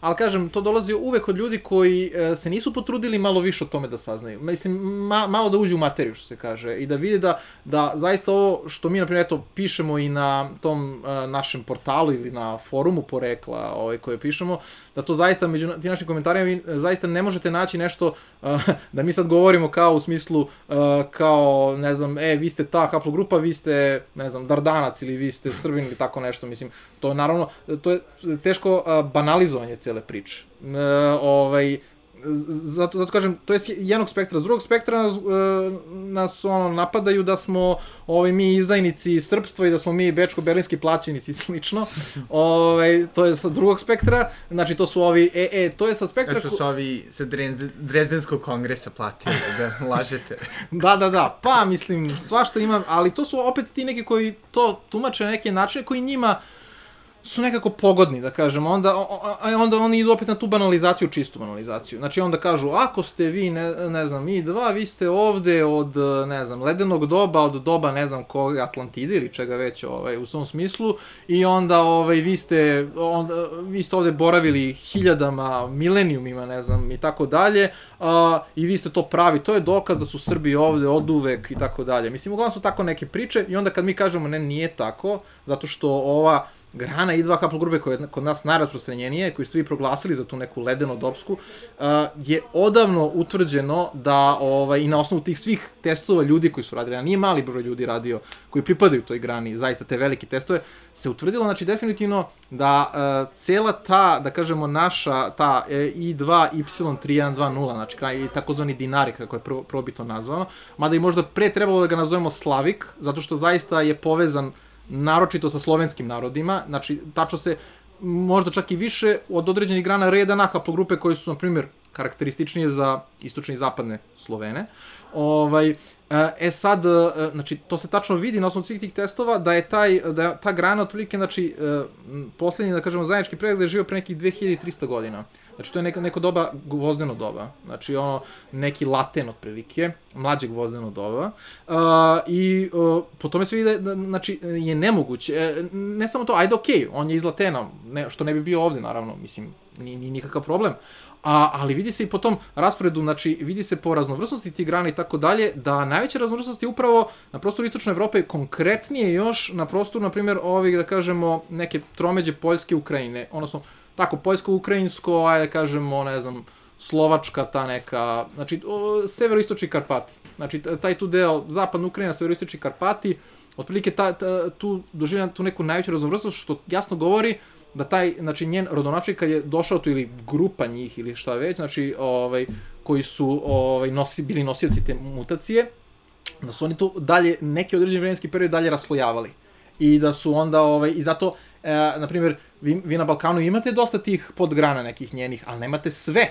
ali kažem, to dolazi uvek od ljudi koji uh, se nisu potrudili malo više o tome da saznaju. Mislim, ma, malo da uđu u materiju, što se kaže, i da vide da, da zaista ovo što mi, na primjer, eto, pišemo i na tom uh, našem portalu ili na forumu porekla ovaj, koje pišemo, da to zaista među tim našim komentarima vi e, zaista ne možete naći nešto uh, <laughs> da mi sad govorimo kao u smislu uh, kao, ne znam, e, vi ste ta haplogrupa, vi ste, ne znam, Dardanac ili vi ste Srbin ili tako nešto, mislim, to naravno, to je teško uh, banalizovanje cele priče. Uh, ovaj, zato, zato kažem, to je jednog spektra. S drugog spektra nas, e, nas ono, napadaju da smo ovaj, mi izdajnici srpstva i da smo mi bečko-berlinski plaćenici i <laughs> slično. ovaj, to je sa drugog spektra. Znači, to su ovi, e, e, to je sa spektra... Da su se ovi sa Drezde- Drezdenskog kongresa platili da <laughs> lažete. <laughs> Da, da, da, pa mislim, svašta ima, ali to su opet ti neki koji to tumače na neke načine koji njima su nekako pogodni, da kažem, onda, onda oni idu opet na tu banalizaciju, čistu banalizaciju. Znači onda kažu, ako ste vi, ne, ne znam, mi dva, vi ste ovde od, ne znam, ledenog doba, od doba, ne znam, koga, Atlantide ili čega već, ovaj, u svom smislu, i onda, ovaj, vi ste, onda, vi ste ovde boravili hiljadama, milenijumima, ne znam, i tako dalje, a, i vi ste to pravi, to je dokaz da su Srbi ovde od uvek i tako dalje. Mislim, uglavnom su tako neke priče i onda kad mi kažemo ne, nije tako, zato što ova grana i dva haplogrupe koje je kod nas najrasprostranjenije, koji ste vi proglasili za tu neku ledeno-dopsku, uh, je odavno utvrđeno da ovaj, i na osnovu tih svih testova ljudi koji su radili, a nije mali broj ljudi radio, koji pripadaju toj grani, zaista te velike testove, se utvrdilo, znači definitivno da uh, cela ta, da kažemo, naša, ta uh, I2, Y3120, znači kraj, takozvani dinarik, kako je prvo, probito nazvano, mada i možda pre trebalo da ga nazovemo Slavik, zato što zaista je povezan naročito sa slovenskim narodima, znači tačno se možda čak i više od određenih grana reda na haplogrupe koji su, na primjer, karakterističnije za istočne i zapadne Slovene. Ovaj, e sad, e, znači, to se tačno vidi na osnovu svih tih testova, da je taj, da je ta grana otprilike, znači, e, poslednji, da kažemo, zajednički pregled je živio pre nekih 2300 godina. Znači, to je neko, neko doba, gvozdeno doba. Znači, ono, neki laten otprilike, mlađe gvozdeno doba. I po tome se vidi da, znači, je nemoguće. E, ne samo to, ajde okej, okay, on je iz latena, ne, što ne bi bio ovde, naravno, mislim, ni, ni nikakav problem. A, ali vidi se i po tom rasporedu, znači vidi se po raznovrsnosti tih grana i tako dalje, da najveća raznovrsnost je upravo na prostoru Istočne Evrope, konkretnije još na prostoru, na primjer, ovih, da kažemo, neke tromeđe Poljske Ukrajine, odnosno tako, poljsko-ukrajinsko, ajde da kažemo, ne znam, Slovačka, ta neka, znači, severoistočni Karpati. Znači, taj tu deo, zapadna Ukrajina, severoistočni Karpati, otprilike ta, ta, tu doživlja tu neku najveću raznovrstnost, što jasno govori da taj, znači, njen rodonačnik kad je došao tu ili grupa njih ili šta već, znači, ovaj, koji su ovaj, nosi, bili nosioci te mutacije, da su oni tu dalje, neki određeni vremenski period dalje raslojavali. I da su onda, ovaj, i zato, e, na primjer, vi, vi na Balkanu imate dosta tih podgrana nekih njenih, ali nemate sve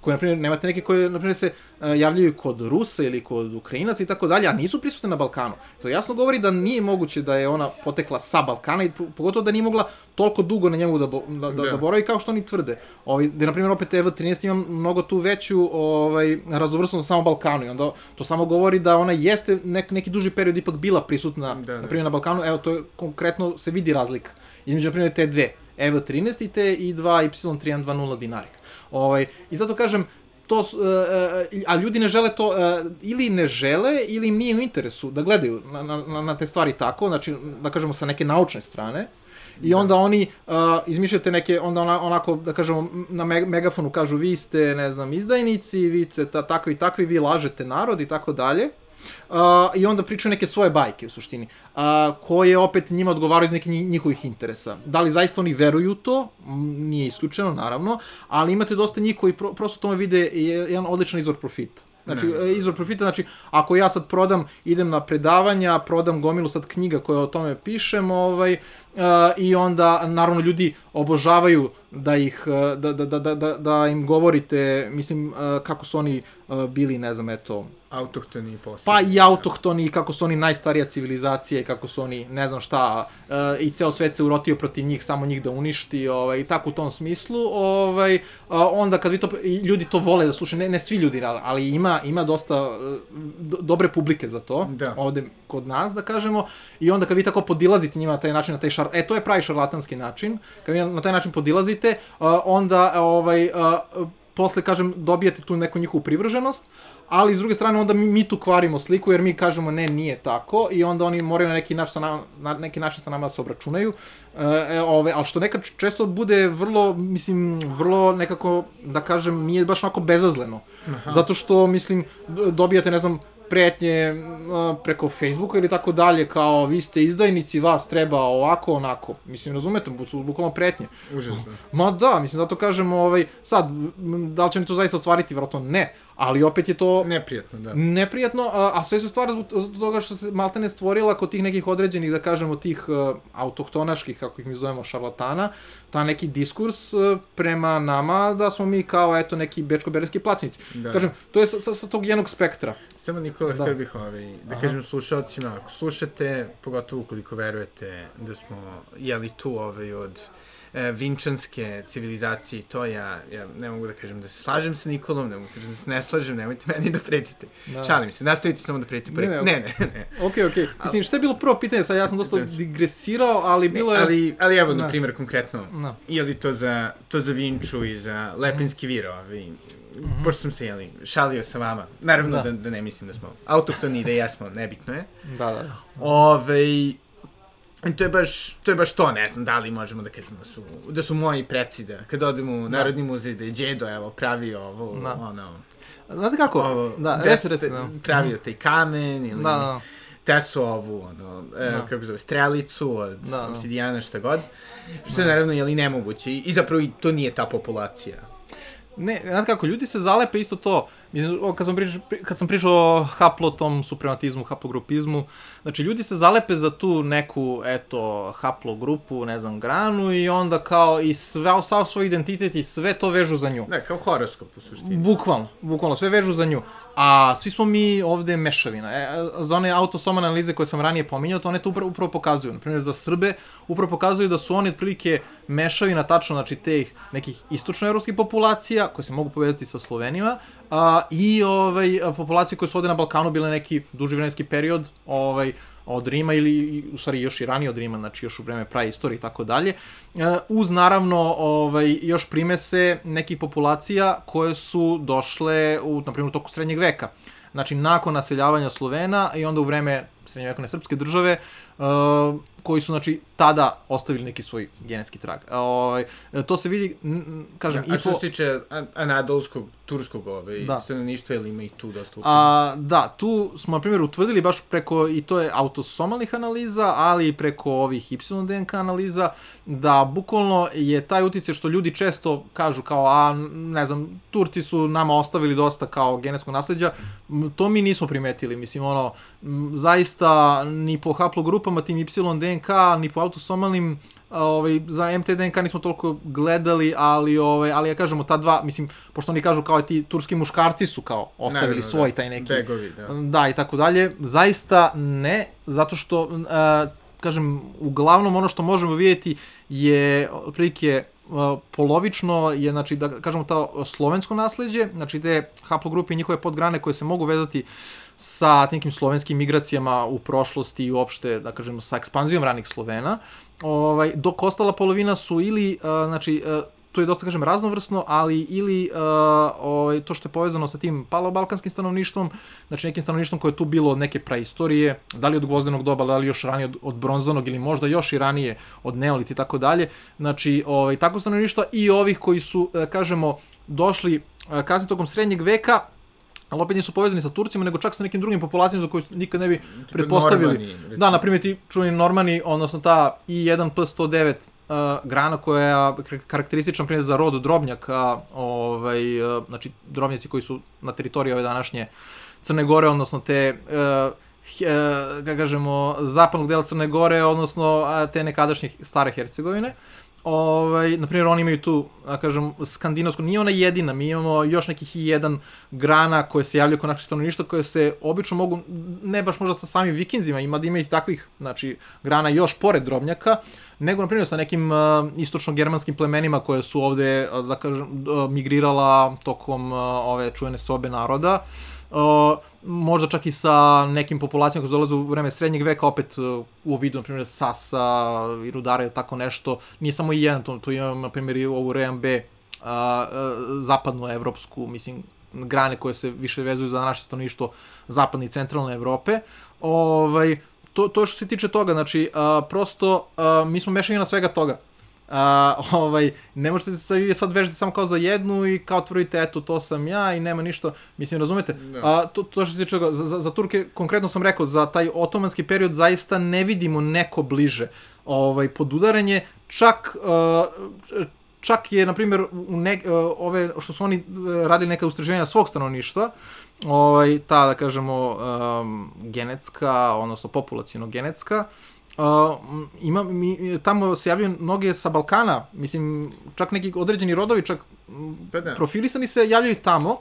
koje, na primjer, nemate neke koje, na primjer, se uh, javljaju kod Rusa ili kod Ukrajinaca i tako dalje, a nisu prisutne na Balkanu. To jasno govori da nije moguće da je ona potekla sa Balkana i pogotovo da nije mogla toliko dugo na njemu da, bo, da, da, da boravi kao što oni tvrde. Ovaj, da, na primjer, opet Eva 13 ima mnogo tu veću ovaj, razvrstnost na samom Balkanu i onda to samo govori da ona jeste nek, neki duži period ipak bila prisutna, da, da. na primjer, na Balkanu. Evo, to je konkretno se vidi razlika između, na primjer, te dve. Eva 13 i te i 2 Y3120 dinarik. Ovaj, I zato kažem, to, uh, a ljudi ne žele to, uh, ili ne žele, ili im nije u interesu da gledaju na, na, na te stvari tako, znači, da kažemo, sa neke naučne strane, I onda da. oni uh, izmišljate neke, onda ona, onako, da kažemo, na me, megafonu kažu vi ste, ne znam, izdajnici, vi ste ta, takvi i takvi, vi lažete narod i tako dalje. Uh, I onda pričaju neke svoje bajke u suštini, uh, koje opet njima odgovaraju iz nekih njihovih interesa. Da li zaista oni veruju to? Nije isključeno, naravno, ali imate dosta njih koji pro, prosto tome vide jedan odličan izvor profita. Znači, ne. izvor profita, znači, ako ja sad prodam, idem na predavanja, prodam gomilu sad knjiga koje o tome pišem, ovaj, uh, i onda, naravno, ljudi obožavaju da ih, da, da, da, da, da im govorite, mislim, uh, kako su oni uh, bili, ne znam, eto, autohtoni posebno. Pa i autohtoni, kako su oni najstarija civilizacija i kako su oni, ne znam šta, uh, i ceo svet se urotio protiv njih, samo njih da uništi, ovaj, i tako u tom smislu, ovaj, uh, onda kad vi to, ljudi to vole da slušaju, ne, ne svi ljudi, ali ima, ima dosta uh, do, dobre publike za to, da. ovde kod nas, da kažemo, i onda kad vi tako podilazite njima na taj način, na taj šar, e, to je pravi šarlatanski način, kad vi na taj način podilazite, onda, ovaj, posle, kažem, dobijate tu neku njihovu privrženost, ali s druge strane onda mi, mi tu kvarimo sliku jer mi kažemo ne, nije tako i onda oni moraju na neki način sa nama, na neki način sa nama da se obračunaju. E, ove, ali što nekad često bude vrlo, mislim, vrlo nekako, da kažem, nije baš onako bezazleno. Aha. Zato što, mislim, dobijate, ne znam, pretnje preko Facebooka ili tako dalje, kao vi ste izdajnici, vas treba ovako, onako. Mislim, razumete, su bukvalno pretnje. Užasno. Ma da, mislim, zato kažemo, ovaj, sad, da li će oni to zaista ostvariti, vjerojatno ne, ali opet je to Neprijatno, da. neprijatno, a, a sve su stvari zbog toga što se maltene stvorila kod tih nekih određenih, da kažemo, tih uh, autohtonaških, kako ih mi zovemo, šarlatana, ta neki diskurs uh, prema nama da smo mi kao, eto, neki bečko-berenski plaćnici. Da. Kažem, to je sa, sa, sa tog jednog spektra. Samo Nikola, Da. htio bih ovaj, da Aha. kažem slušalcima, ako slušate, pogotovo ukoliko verujete da smo jeli tu ovaj, od vinčanske civilizacije i to ja, ja ne mogu da kažem da se slažem sa Nikolom, ne mogu da kažem da se ne slažem, nemojte <laughs> meni da pretite. Da. Šalim se, nastavite samo da pretite. Ne, Ne, ne, ne. Okej, okej. Mislim, šta je bilo prvo pitanje? Sad ja sam dosta digresirao, ali bilo je... ali, ali evo, Da. na primjer, konkretno, Da. je li to za, to za Vinču i za Lepinski viro, ovaj, pošto sam se, jeli, šalio sa vama, naravno Da. da. da, ne mislim da smo autohtoni, da jesmo, nebitno je. Da, da. Ove, i to je baš, to je baš to, ne znam da li možemo da kažemo da su, da su moji preci da, kad odemo u Narodni muzej, da je Đedo, evo, pravio ovo, Da. ono, Znate kako? ovo, da, resi, resi, da. pravio taj kamen, ili Da, da. Tesovu, ono, e, Da. kako zove, strelicu od Da, da. obsidijana, šta god, što je naravno, jeli, nemoguće, i, i zapravo i to nije ta populacija. Ne, znate kako, ljudi se zalepe isto to. Mislim, kad, sam pričao, kad sam pričao o haplotom suprematizmu, haplogrupizmu, znači ljudi se zalepe za tu neku, eto, haplogrupu, ne znam, granu i onda kao i sve, sav svoj identitet i sve to vežu za nju. Da, kao horoskop u suštini. Bukvalno, bukvalno, sve vežu za nju. A svi smo mi ovde mešavina. E, za one autosomane analize koje sam ranije pominjao, to one to upravo, upravo pokazuju. Naprimjer, za Srbe upravo pokazuju da su oni otprilike mešavina, tačno, znači, teh nekih istočnoevropskih populacija, koje se mogu povezati sa Slovenima, a, i ovaj, populacije koje su ovde na Balkanu bile neki duži vremenski period, ovaj, od Rima ili u stvari još i ranije od Rima, znači još u vreme praistorije i tako dalje, e, uz naravno ovaj, još primese nekih populacija koje su došle u, na primjer, u toku srednjeg veka. Znači, nakon naseljavanja Slovena i onda u vreme srednjevekovne srpske države, uh, koji su, znači, tada ostavili neki svoj genetski trag. Ovaj, to se vidi, kažem, Da, a i što po... se tiče an- anadolskog, turskog ovaj, Da. stanovništva, ili ima i tu dosta A, da, tu smo, na primjer, utvrdili baš preko, i to je autosomalnih analiza, ali i preko ovih Y DNK analiza, da bukvalno je taj utjecaj što ljudi često kažu kao, a, ne znam, Turci su nama ostavili dosta kao genetskog nasledđa, m, to mi nismo primetili, mislim, ono, zaista ni po haplogrupama, tim Y DNK, ni po autosomalnim, ovaj, za MTDNK nismo toliko gledali, ali, ovaj, ali ja kažemo, ta dva, mislim, pošto oni kažu kao ti turski muškarci su kao ostavili Naravno, svoj da. taj neki Begovi, da. da i tako dalje, zaista ne, zato što, uh, kažem, uglavnom ono što možemo vidjeti je otprilike polovično je, znači, da kažemo, ta slovensko nasledđe, znači te haplogrupe i njihove podgrane koje se mogu vezati sa nekim slovenskim migracijama u prošlosti i uopšte, da kažem, sa ekspanzijom ranih Slovena, ovaj, dok ostala polovina su ili, znači, to je dosta, kažem, raznovrsno, ali ili uh, ovaj, to što je povezano sa tim palo-balkanskim stanovništvom, znači nekim stanovništvom koje je tu bilo od neke praistorije, da li od gvozdenog doba, da li još ranije od, od bronzanog ili možda još i ranije od neolita i tako dalje. Znači, ovaj, tako stanovništva i ovih koji su, eh, kažemo, došli eh, kasnije tokom srednjeg veka, ali opet nisu povezani sa Turcima, nego čak sa nekim drugim populacijama za koje nikad ne bi pretpostavili. Normani. Da, na primjer ti čuveni Normani, odnosno ta I1P109 uh, grana koja je kar- karakteristična primjer za rod drobnjaka, ovaj, uh, znači drobnjaci koji su na teritoriji ove današnje Crne Gore, odnosno te uh, uh, kako kažemo, zapadnog dela Crne Gore, odnosno te nekadašnje stare Hercegovine. Ovaj, na primjer, oni imaju tu, da kažem, skandinavsku, nije ona jedina, mi imamo još nekih i jedan grana koje se javljaju kod naših stanovništva, koje se obično mogu, ne baš možda sa samim vikinzima, ima da ima ih takvih, znači, grana još pored drobnjaka, nego, na primjer, sa nekim uh, istočno-germanskim plemenima koje su ovde, uh, da kažem, uh, migrirala tokom uh, ove čuvene sobe naroda, Uh, možda čak i sa nekim populacijama koje dolaze u vreme srednjeg veka, opet u vidu, na primjer, Sasa i Rudara ili tako nešto. Nije samo i jedan, tu, tu imam, na primjer, i ovu RMB, uh, uh, zapadnu evropsku, mislim, grane koje se više vezuju za naše stanovništvo zapadne i centralne Evrope. Ovaj, to, to što se tiče toga, znači, uh, prosto, uh, mi smo mešani na svega toga. Uh, ovaj, ne možete se vi sad vežete samo kao za jednu i kao tvrdite, eto, to sam ja i nema ništa, mislim, razumete? Da. A, to, to što se tiče za, za, za Turke, konkretno sam rekao, za taj otomanski period zaista ne vidimo neko bliže ovaj, podudaranje, čak uh, čak je, na primjer, u ne, ove, što su oni radili neka ustraživanja svog stanovništva, ovaj, ta, da kažemo, um, genetska, odnosno populacijno genetska, Uh, ima, mi, tamo se javljaju mnoge sa Balkana, mislim, čak neki određeni rodovi, čak pa da. profilisani se javljaju tamo,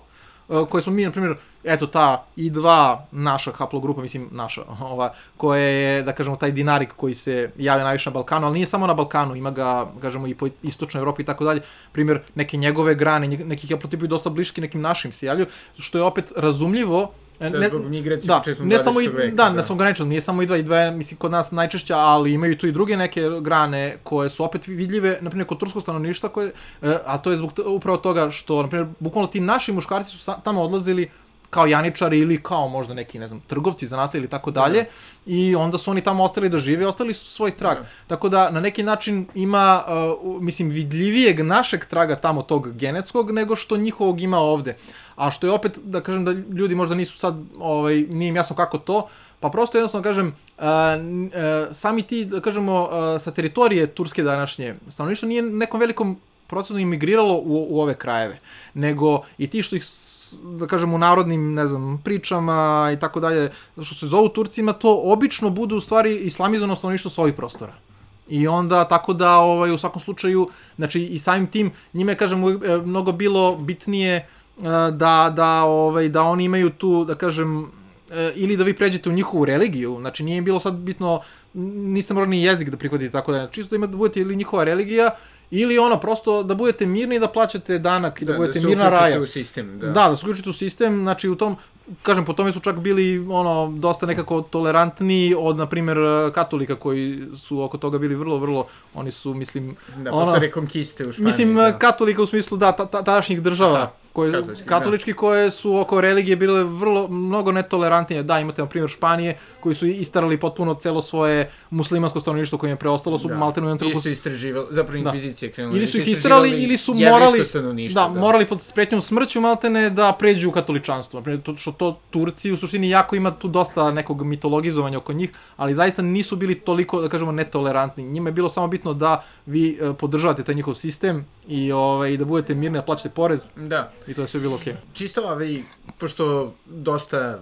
uh, koje smo mi, na primjer, eto ta I2 naša haplogrupa, mislim naša, <laughs> ova, koja je, da kažemo, taj dinarik koji se javlja najviše na Balkanu, ali nije samo na Balkanu, ima ga, kažemo, i po istočnoj Evropi i tako dalje. Primjer, neke njegove grane, nekih haplotipi dosta bliški nekim našim se javljaju, što je opet razumljivo, Ne, zbog migracije da, ne samo i, veka, da, da, ne samo granično, nije samo i dva i dva, mislim, kod nas najčešća, ali imaju tu i druge neke grane koje su opet vidljive, na primjer, kod turskog stanovništva, koje, e, a to je zbog upravo toga što, na primjer, bukvalno ti naši muškarci su tamo odlazili kao janičari ili kao možda neki, ne znam, trgovci, zanatlji ili tako dalje. Da. I onda su oni tamo ostali da žive, ostali su svoj trag. Da. Tako da na neki način ima, uh, mislim, vidljivijeg našeg traga tamo tog genetskog nego što njihovog ima ovde. A što je opet, da kažem da ljudi možda nisu sad, ovaj, nije im jasno kako to, Pa prosto jednostavno kažem, uh, uh, sami ti, da kažemo, uh, sa teritorije Turske današnje stanovništvo nije nekom velikom procenu imigriralo u, u ove krajeve, nego i ti što ih, da kažem, u narodnim, ne znam, pričama i tako dalje, što se zovu Turcima, to obično bude u stvari islamizano stanovništvo s ovih prostora. I onda, tako da, ovaj, u svakom slučaju, znači, i samim tim, njime, kažem, e, mnogo bilo bitnije e, da, da, ovaj, da oni imaju tu, da kažem, e, ili da vi pređete u njihovu religiju, znači nije bilo sad bitno, niste morali ni jezik da prihvatite, tako da, čisto imate da budete ili njihova religija, Ili ono, prosto da budete mirni i da plaćate danak i da, da budete da mirna raja. Da, u sistem, da. Da, da se uključite u sistem, znači u tom, kažem, po tome su čak bili ono, dosta nekako tolerantni od, na primjer, katolika koji su oko toga bili vrlo, vrlo, oni su, mislim... Da, ono, posle rekonkiste u Španiji. Mislim, da. katolika u smislu, da, ta, ta, tadašnjih država. Aha koje, katolički, katolički da. koje su oko religije bile vrlo, mnogo netolerantnije. Da, imate na primjer Španije, koji su istarali potpuno celo svoje muslimansko stanovništvo koje je preostalo, su da. maltenu jednom trenutku... Isto istraživali, zapravo da. inkvizicije krenuli. Ili su ih istarali, ili su morali, da, da, morali pod spretnjom smrću maltene da pređu u katoličanstvo. Naprimjer, to, što to Turci u suštini jako ima tu dosta nekog mitologizovanja oko njih, ali zaista nisu bili toliko, da kažemo, netolerantni. Njima je bilo samo bitno da vi e, podržavate taj njihov sistem i ovaj, da budete mirni, da plaćate porez. Da. I to je sve bilo okej. Okay. Čisto ovaj, pošto dosta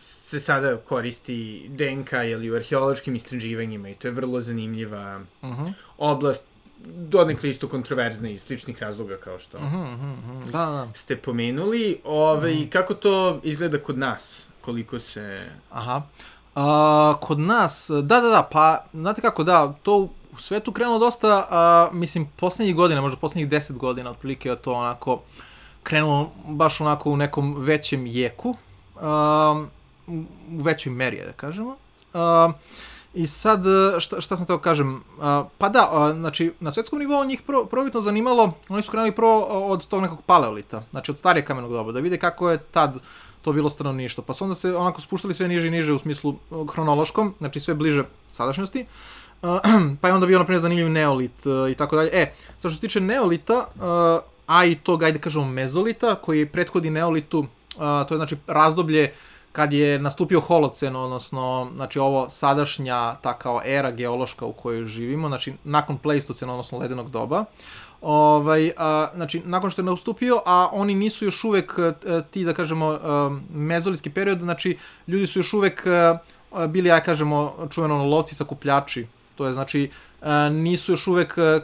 se sada koristi DNK ili u arheološkim istraživanjima i to je vrlo zanimljiva uh mhm. -huh. oblast donekle isto kontroverzna iz sličnih razloga kao što uh -huh, uh -huh. Da, da. ste pomenuli. Ovaj, uh -huh. Kako to izgleda kod nas? Koliko se... Aha. A, kod nas, da, da, da, pa, znate kako, da, to u svetu krenulo dosta, a, mislim, poslednjih godina, možda poslednjih deset godina, otprilike je to onako krenulo baš onako u nekom većem jeku, a, u većoj meri, da kažemo. A, I sad, šta, šta sam teo kažem, a, pa da, a, znači, na svetskom nivou njih prvo, prvobitno zanimalo, oni su krenuli prvo od tog nekog paleolita, znači od starije kamenog doba, da vide kako je tad to bilo stanovništvo. Pa su onda se onako spuštali sve niže i niže u smislu hronološkom, znači sve bliže sadašnjosti. <clears throat> pa je onda bio, na primjer, zanimljiv neolit uh, i tako dalje. E, sa što se tiče neolita, uh, a i tog, ajde kažemo, mezolita, koji prethodi neolitu, uh, to je znači razdoblje kad je nastupio holocen, odnosno, znači ovo sadašnja ta kao era geološka u kojoj živimo, znači nakon pleistocena, odnosno ledenog doba, ovaj, a, znači nakon što je nastupio, a oni nisu još uvek ti, da kažemo, mezolitski period, znači ljudi su još uvek bili, ja kažemo, čuveno lovci sakupljači, To je znači e, nisu još uvek e,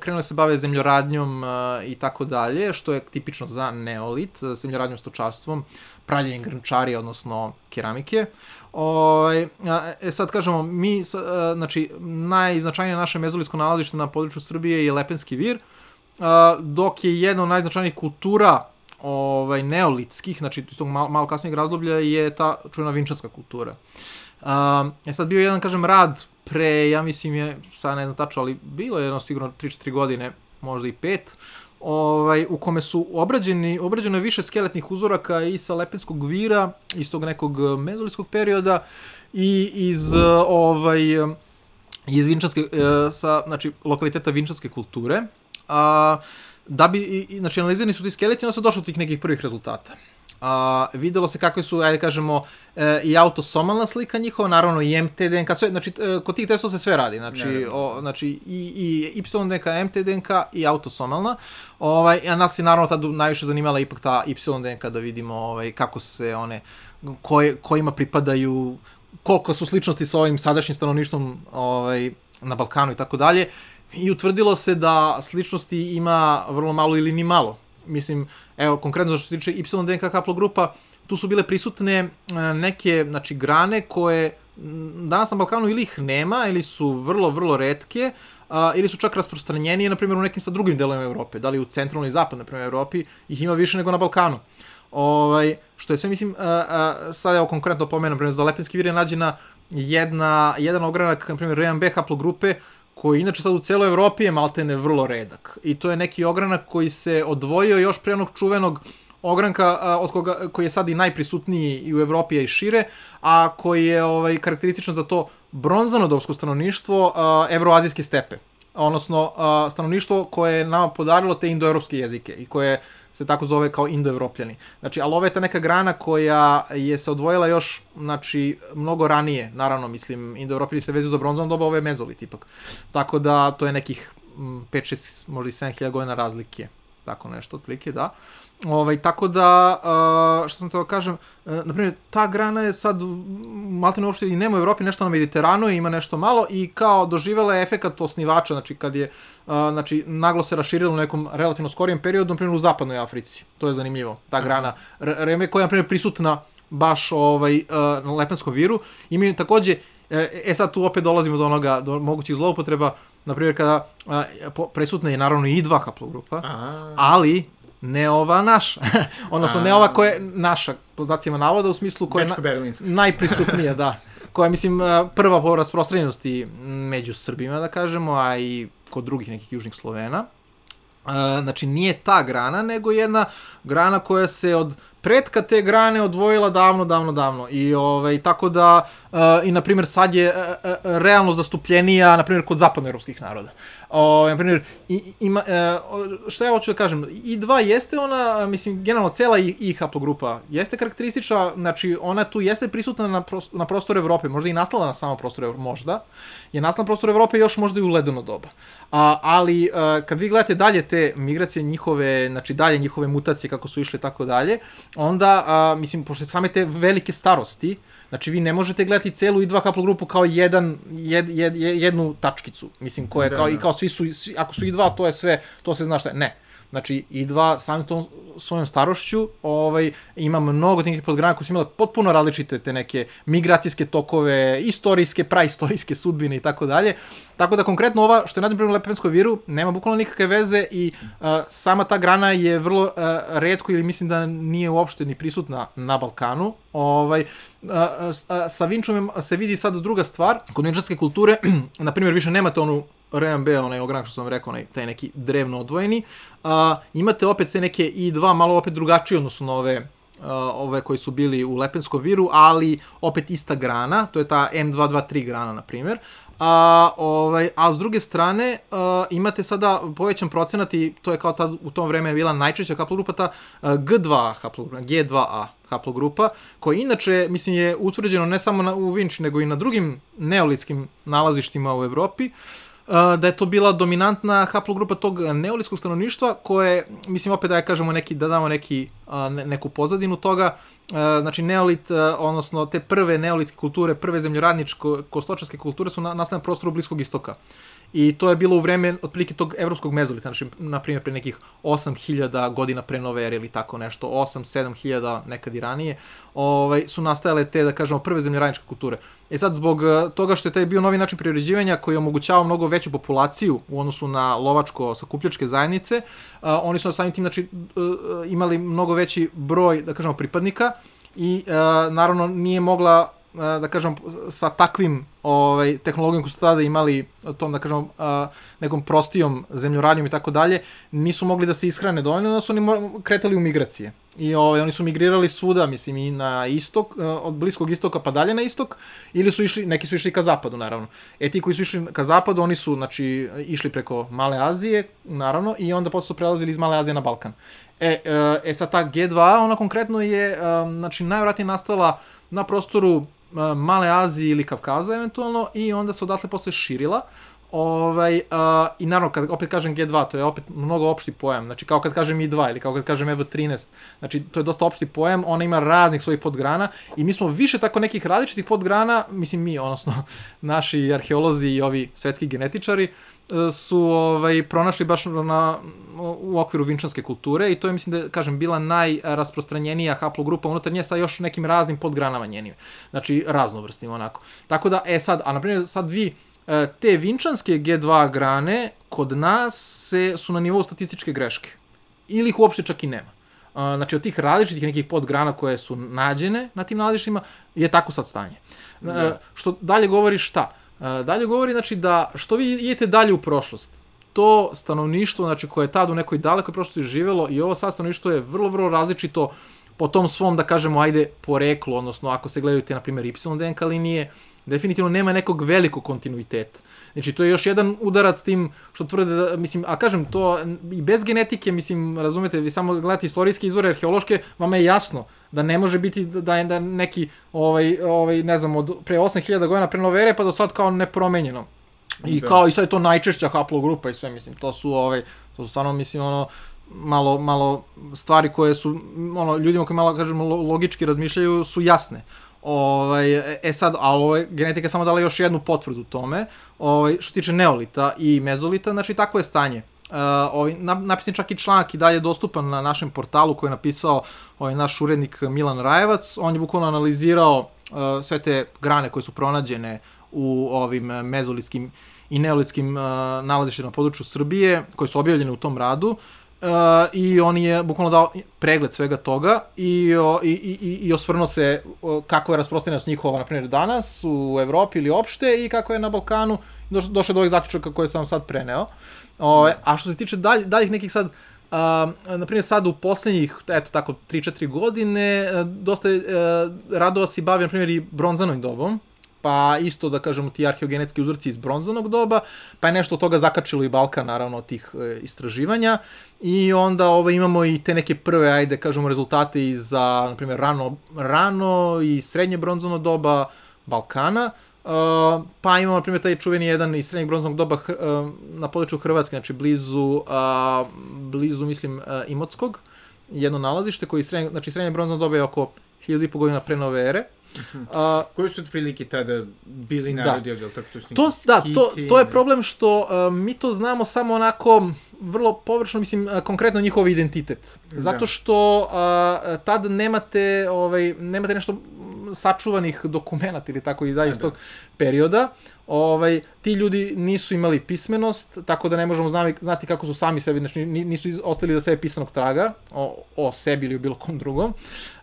krenuli da se bave zemljoradnjom e, i tako dalje, što je tipično za neolit, zemljoradnjom stočarstvom, pravljenjem grnčari, odnosno keramike. Ovaj, e sad kažemo, mi, znači, najznačajnije naše mezolitsko nalazište na području Srbije je Lepenski vir, dok je jedna od najznačajnijih kultura ovaj, neolitskih, znači iz tog malo, malo kasnijeg razdoblja, je ta čujena vinčanska kultura. Je sad bio jedan, kažem, rad pre, ja mislim je, sad ne znam tačno, ali bilo je jedno sigurno 3-4 godine, možda i 5, ovaj, u kome su obrađeni, obrađeno je više skeletnih uzoraka i sa Lepenskog vira, iz tog nekog mezolitskog perioda i iz, ovaj, iz Vinčanske, sa, znači, lokaliteta Vinčanske kulture. A, da bi, i, znači, analizirani su ti skeleti, onda su došli do tih nekih prvih rezultata. A, videlo se kakve su, ajde kažemo, e, i autosomalna slika njihova, naravno i MTDNK, sve, znači, e, kod tih testova se sve radi, znači, o, znači i, i YDNK, MTDNK i autosomalna, ovaj, a nas je naravno tad najviše zanimala ipak ta YDNK da vidimo ovaj, kako se one, koje, kojima pripadaju, koliko su sličnosti sa ovim sadašnjim stanovništvom ovaj, na Balkanu i tako dalje, i utvrdilo se da sličnosti ima vrlo malo ili ni malo. Mislim, evo, konkretno što se tiče YDNK haplogrupa, tu su bile prisutne e, neke, znači, grane koje danas na Balkanu ili ih nema, ili su vrlo, vrlo redke, a, ili su čak rasprostranjenije, na primjer, u nekim sa drugim delovima Evrope. Da li u centralnoj i zapadnoj, primjer, Evropi, ih ima više nego na Balkanu. Ovaj, što je sve, mislim, a, a, sad evo konkretno pomenem, na primjer, za Lepenski vir je nađena jedna, jedan ogranak, na primjer, RMB haplogrupe, koji inače sad u celoj Evropi je maltene vrlo redak. I to je neki ogranak koji se odvojio još pre onog čuvenog ogranka a, od koga, koji je sad i najprisutniji i u Evropi i šire, a koji je ovaj, karakterističan za to bronzano dobsko stanovništvo a, evroazijske stepe. Odnosno, a, stanovništvo koje je nama podarilo te indoevropske jezike i koje se tako zove kao indoevropljani. Znači, ali ovo je ta neka grana koja je se odvojila još, znači, mnogo ranije, naravno, mislim, indoevropljani se vezuju za bronzano doba, ovo je mezolit ipak. Tako da, to je nekih 5, 6, možda i 7 godina razlike. Tako nešto, otprilike, da. Ovaj, tako da, uh, što sam teo da kažem, uh, na primjer, ta grana je sad maltene uopšte i nema u Evropi, nešto na Mediteranu ima nešto malo i kao doživela je efekat osnivača, znači kad je, uh, znači, naglo se raširilo u nekom relativno skorijem periodu, na primjer u zapadnoj Africi. To je zanimljivo, ta grana. Reme koja je, na primjer, prisutna baš ovaj, uh, na Lepenskom viru. Imaju takođe, e sad tu opet dolazimo do onoga, do mogućih zloupotreba, na primjer kada a, presutna je naravno i dva haplogrupa, ali ne ova naša. <laughs> Odnosno, ne ova koja je naša, po znacima navoda, u smislu koja je na, <laughs> najprisutnija, da. Koja je, mislim, prva po rasprostranjenosti među Srbima, da kažemo, a i kod drugih nekih južnih Slovena. Znači, nije ta grana, nego jedna grana koja se od pretka te grane odvojila davno, davno, davno. I ovaj, tako da, uh, i na primjer sad je uh, uh, realno zastupljenija, na primjer, kod zapadnoevropskih naroda. O, na primjer, i, ima, uh, šta ja hoću da kažem, I2 jeste ona, mislim, generalno cela I, I haplogrupa jeste karakteristična, znači ona tu jeste prisutna na, pros, na prostoru Evrope, možda i nastala na samom prostoru Evrope, možda, je nastala na prostoru Evrope još možda i u ledeno doba. A, ali uh, kad vi gledate dalje te migracije njihove, znači dalje njihove mutacije kako su išle tako dalje, onda, a, mislim, pošto same te velike starosti, znači vi ne možete gledati celu i dva haplogrupu kao jedan, jed, jed, jednu tačkicu, mislim, koje, da, kao, da. i kao svi su, svi, ako su i dva, to je sve, to se zna šta je. Ne, Znači, i dva samim tom svojom starošću ovaj, ima mnogo tih podgrana koji su imale potpuno različite te neke migracijske tokove, istorijske, praistorijske sudbine i tako dalje. Tako da konkretno ova, što je nađem prema Lepenskoj viru, nema bukvalno nikakve veze i uh, sama ta grana je vrlo uh, redko ili mislim da nije uopšte ni prisutna na Balkanu. Ovaj, uh, uh, sa Vinčom se vidi sad druga stvar. Kod vinčanske kulture, <clears throat> na primjer, više nemate onu RMB, onaj ogranak što sam rekao, onaj, taj neki drevno odvojeni. A, imate opet te neke i dva malo opet drugačije odnosno na ove Uh, ove koji su bili u Lepenskom viru, ali opet ista grana, to je ta M223 grana, na primjer. A, ovaj, a s druge strane, uh, imate sada povećan procenat i to je kao tad u tom vreme bila najčešća haplogrupa, ta uh, G2 haplogrupa, G2A haplogrupa, koja inače, mislim, je utvrđeno ne samo na, u Vinči, nego i na drugim neolitskim nalazištima u Evropi. Uh, da je to bila dominantna haplogrupa tog neolitskog stanovništva koje, mislim opet da je kažemo neki, da damo neki, ne, neku pozadinu toga, znači neolit, odnosno te prve neolitske kulture, prve zemljoradničko kostočarske kulture su na, nastane na prostoru Bliskog istoka. I to je bilo u vreme otprilike tog evropskog mezolita, znači na primjer pre nekih 8000 godina pre nove ere ili tako nešto, 8-7000 nekad i ranije, ovaj, su nastajale te, da kažemo, prve zemljoradničke kulture. E sad, zbog eh, toga što je taj bio novi način priređivanja koji je omogućavao mnogo veću populaciju u odnosu na lovačko-sakupljačke zajednice, uh, oni su samim tim znači, uh, imali mnogo veći broj, da kažemo, pripadnika i uh, naravno nije mogla da kažem, sa takvim ovaj, tehnologijom koju su tada imali, tom, da kažem, nekom prostijom zemljoradnjom i tako dalje, nisu mogli da se ishrane dovoljno, da su oni kretali u migracije. I ovaj, oni su migrirali svuda, mislim, i na istok, e, od bliskog istoka pa dalje na istok, ili su išli, neki su išli ka zapadu, naravno. E ti koji su išli ka zapadu, oni su, znači, išli preko Male Azije, naravno, i onda posle su prelazili iz Male Azije na Balkan. E, e, e sad ta G2, ona konkretno je, znači, najvratnije nastala na prostoru Male Azije ili Kavkaza eventualno i onda se odatle posle širila. Ovaj, uh, I naravno, kad opet kažem G2, to je opet mnogo opšti pojam. Znači, kao kad kažem I2 ili kao kad kažem EV13. Znači, to je dosta opšti pojam, ona ima raznih svojih podgrana i mi smo više tako nekih različitih podgrana, mislim mi, odnosno <laughs> naši arheolozi i ovi svetski genetičari, su ovaj, pronašli baš na, u okviru vinčanske kulture i to je, mislim da kažem, bila najrasprostranjenija haplogrupa unutar nje sa još nekim raznim podgranama njenim. Znači, raznovrstim onako. Tako da, e sad, a na primjer, sad vi E, te vinčanske G2 grane kod nas se, su na nivou statističke greške. Ili ih uopšte čak i nema. E, znači, od tih različitih nekih podgrana koje su nađene na tim nalazištima, je tako sad stanje. Da. Što dalje govori šta? Dalje govori, znači, da što vi idete dalje u prošlost, to stanovništvo, znači, koje je tad u nekoj dalekoj prošlosti živelo i ovo sad stanovništvo je vrlo, vrlo različito po tom svom, da kažemo, ajde, poreklu, odnosno ako se gledaju te, na primjer, Y DNK linije, definitivno nema nekog velikog kontinuiteta. Znači, to je još jedan udarac tim što tvrde da, mislim, a kažem, to i bez genetike, mislim, razumete, vi samo gledate istorijske izvore arheološke, vama je jasno da ne može biti da je da neki, ovaj, ovaj, ne znam, od pre 8000 godina pre nove pa do sad kao nepromenjeno. I da. kao i sad je to najčešća haplogrupa i sve, mislim, to su, ovaj, to su stvarno, mislim, ono, malo, malo stvari koje su, ono, ljudima koji malo, kažemo, logički razmišljaju su jasne. Ovaj, e sad, ali ovo je, genetika je samo dala još jednu potvrdu tome, ovaj, što se tiče neolita i mezolita, znači takvo je stanje. Uh, ovaj, napisan čak i članak i dalje dostupan na našem portalu koji je napisao ovaj, naš urednik Milan Rajevac. On je bukvalno analizirao uh, sve te grane koje su pronađene u ovim mezolitskim i neolitskim uh, nalazištima na području Srbije, koje su objavljene u tom radu. Uh, i on je bukvalno dao pregled svega toga i, o, i, i, i osvrnuo se o, kako je rasprostranjenost njihova, na primjer, danas u Evropi ili opšte i kako je na Balkanu došlo, došlo do ovih zaključaka koje sam sad preneo. O, a što se tiče dalj, daljih nekih sad Uh, na primjer sad u poslednjih, eto tako, 3-4 godine, dosta uh, radova se bavi, na primjer, i bronzanom dobom, pa isto da kažemo ti arheogenetski uzorci iz bronzanog doba, pa je nešto od toga zakačilo i Balkan naravno od tih e, istraživanja. I onda ovo, imamo i te neke prve, ajde kažemo, rezultate i za, na primjer, rano, rano i srednje bronzano doba Balkana, Uh, pa imamo, na primjer, taj čuveni jedan iz srednjeg bronznog doba uh, na području Hrvatske, znači blizu, uh, blizu mislim, uh, Imotskog, jedno nalazište koji srednje, znači srednje bronzno doba je oko 1000 godina pre nove ere, A, Koji su otprilike tada bili da. narodi, da. tako to su to, Da, to, to je problem što uh, mi to znamo samo onako vrlo površno, mislim, uh, konkretno njihov identitet. Da. Zato što uh, tad nemate, ovaj, nemate nešto sačuvanih dokumenta ili tako i dalje iz da. tog perioda. Ovaj, ti ljudi nisu imali pismenost, tako da ne možemo znati, znati kako su sami sebi, znači nisu ostali da sebe pisanog traga o, o sebi ili o bilo kom drugom.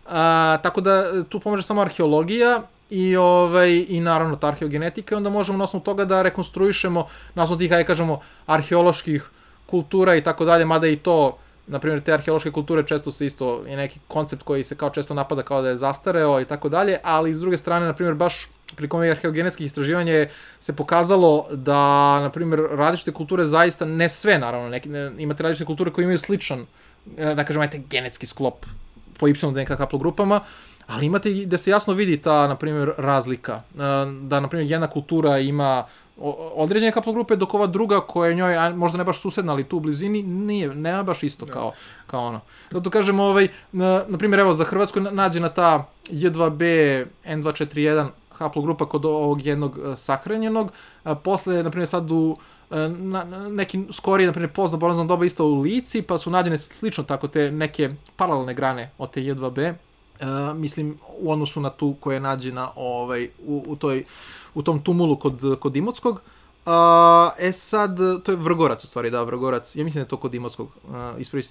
A, tako da tu pomaže samo arheologija i ovaj i naravno ta arheogenetika i onda možemo na osnovu toga da rekonstruišemo na osnovu tih ajde kažemo arheoloških kultura i tako dalje, mada i to na primjer te arheološke kulture često se isto je neki koncept koji se kao često napada kao da je zastareo i tako dalje, ali s druge strane na primjer baš prilikom ovih arheogenetskih istraživanja se pokazalo da na primjer različite kulture zaista ne sve naravno, neki, ne, imate različite kulture koje imaju sličan da kažem ajte genetski sklop po Y DNK haplogrupama, ali imate da se jasno vidi ta, na primjer, razlika. E, da, na primjer, jedna kultura ima određene haplogrupe, dok ova druga koja je njoj, možda ne baš susedna, ali tu u blizini, nije, nema baš isto da. kao, kao ono. Zato kažem, ovaj, na, na primjer, evo, za Hrvatsku nađena ta J2B N241 haplogrupa kod ovog jednog e, sahranjenog, a posle, na primjer, sad u E, na, neki skorije, na primjer, pozno bronzano doba isto u Lici, pa su nađene slično tako te neke paralelne grane od te J2B, Uh, mislim, u odnosu na tu koja je nađena ovaj, u, u, toj, u tom tumulu kod, kod Imotskog. A, e sad, to je Vrgorac u stvari, da, Vrgorac. Ja mislim da je to kod Imotskog, uh,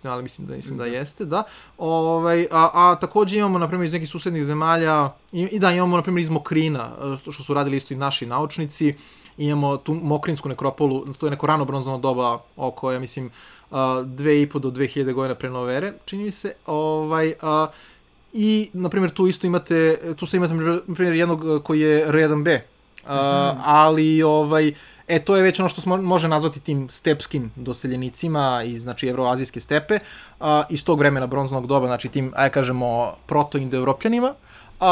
ali mislim da, mislim da jeste, da. Ovaj, a, a takođe imamo, na primjer, iz nekih susednih zemalja, i, i da, imamo, na primjer, iz Mokrina, što, što su radili isto i naši naučnici, imamo tu Mokrinsku nekropolu, to je neko rano bronzano doba, oko, ja mislim, uh, 2,5 do 2000 godina pre nove ere, čini mi se, ovaj, uh, I, na primjer, tu isto imate, tu se imate, na primjer, jednog koji je R1B, uh, ali, ovaj, E, to je već ono što smo može nazvati tim stepskim doseljenicima iz, znači, evroazijske stepe, uh, iz tog vremena bronznog doba, znači tim, aj kažemo, proto-indoevropljanima. Uh,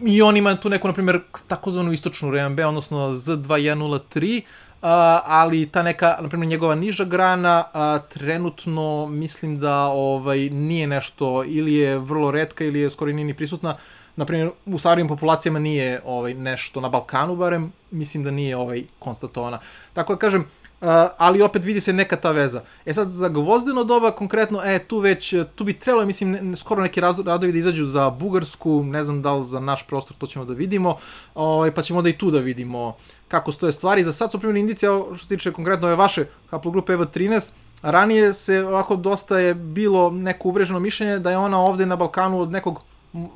I on ima tu neku, na primjer, takozvanu istočnu RMB, odnosno Z2103, Uh, ali ta neka, na primjer, njegova niža grana uh, trenutno mislim da ovaj nije nešto ili je vrlo redka ili je skoro nije ni prisutna na primjer, u starijim populacijama nije ovaj, nešto, na Balkanu barem, mislim da nije ovaj, konstatovana. Tako da kažem, uh, ali opet vidi se neka ta veza. E sad, za gvozdeno doba konkretno, e, tu već, tu bi trebalo, mislim, ne, skoro neki radovi da izađu za Bugarsku, ne znam da li za naš prostor, to ćemo da vidimo, ovaj, pa ćemo da i tu da vidimo kako stoje stvari. Za sad su primjeni indicije, što se tiče konkretno ove vaše haplogrupe EVA 13, ranije se ovako dosta je bilo neko uvreženo mišljenje da je ona ovde na Balkanu od nekog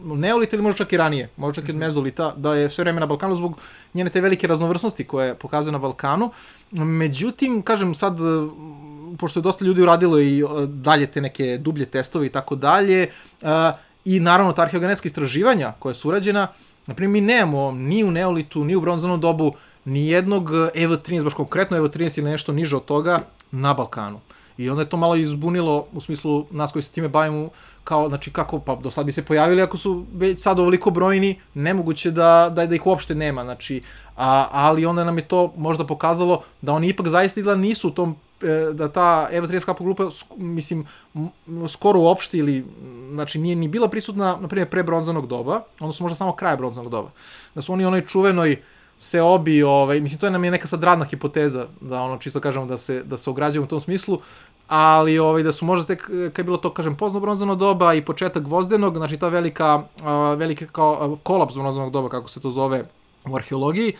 neolita ili možda čak i ranije, možda čak i od mezolita, da je sve vreme na Balkanu zbog njene te velike raznovrsnosti koje pokazuje na Balkanu. Međutim, kažem sad, pošto je dosta ljudi uradilo i dalje te neke dublje testove i tako dalje, i naravno ta arheogenetska istraživanja koja su urađena, naprimjer mi nemamo ni u neolitu, ni u bronzanom dobu, ni jednog EV13, baš konkretno EV13 ili nešto niže od toga na Balkanu. I onda je to malo izbunilo u smislu nas koji se time bavimo kao, znači kako, pa do sad bi se pojavili ako su već sad ovoliko brojni, nemoguće da, da, da ih uopšte nema, znači, a, ali onda nam je to možda pokazalo da oni ipak zaista izgleda nisu u tom e, da ta Eva 30 kapo grupa, mislim, skoro uopšte ili, znači, nije ni bila prisutna, na primjer, pre bronzanog doba, odnosno možda samo kraje bronzanog doba. Da su oni onoj čuvenoj se obi, ovaj, mislim, to je nam je neka sad radna hipoteza, da ono, čisto kažemo da se, da se ograđujemo u tom smislu, ali ovaj, da su možda tek, kad je bilo to, kažem, pozno bronzano doba i početak gvozdenog, znači ta velika, uh, velika kao, kolaps bronzanog doba, kako se to zove u arheologiji,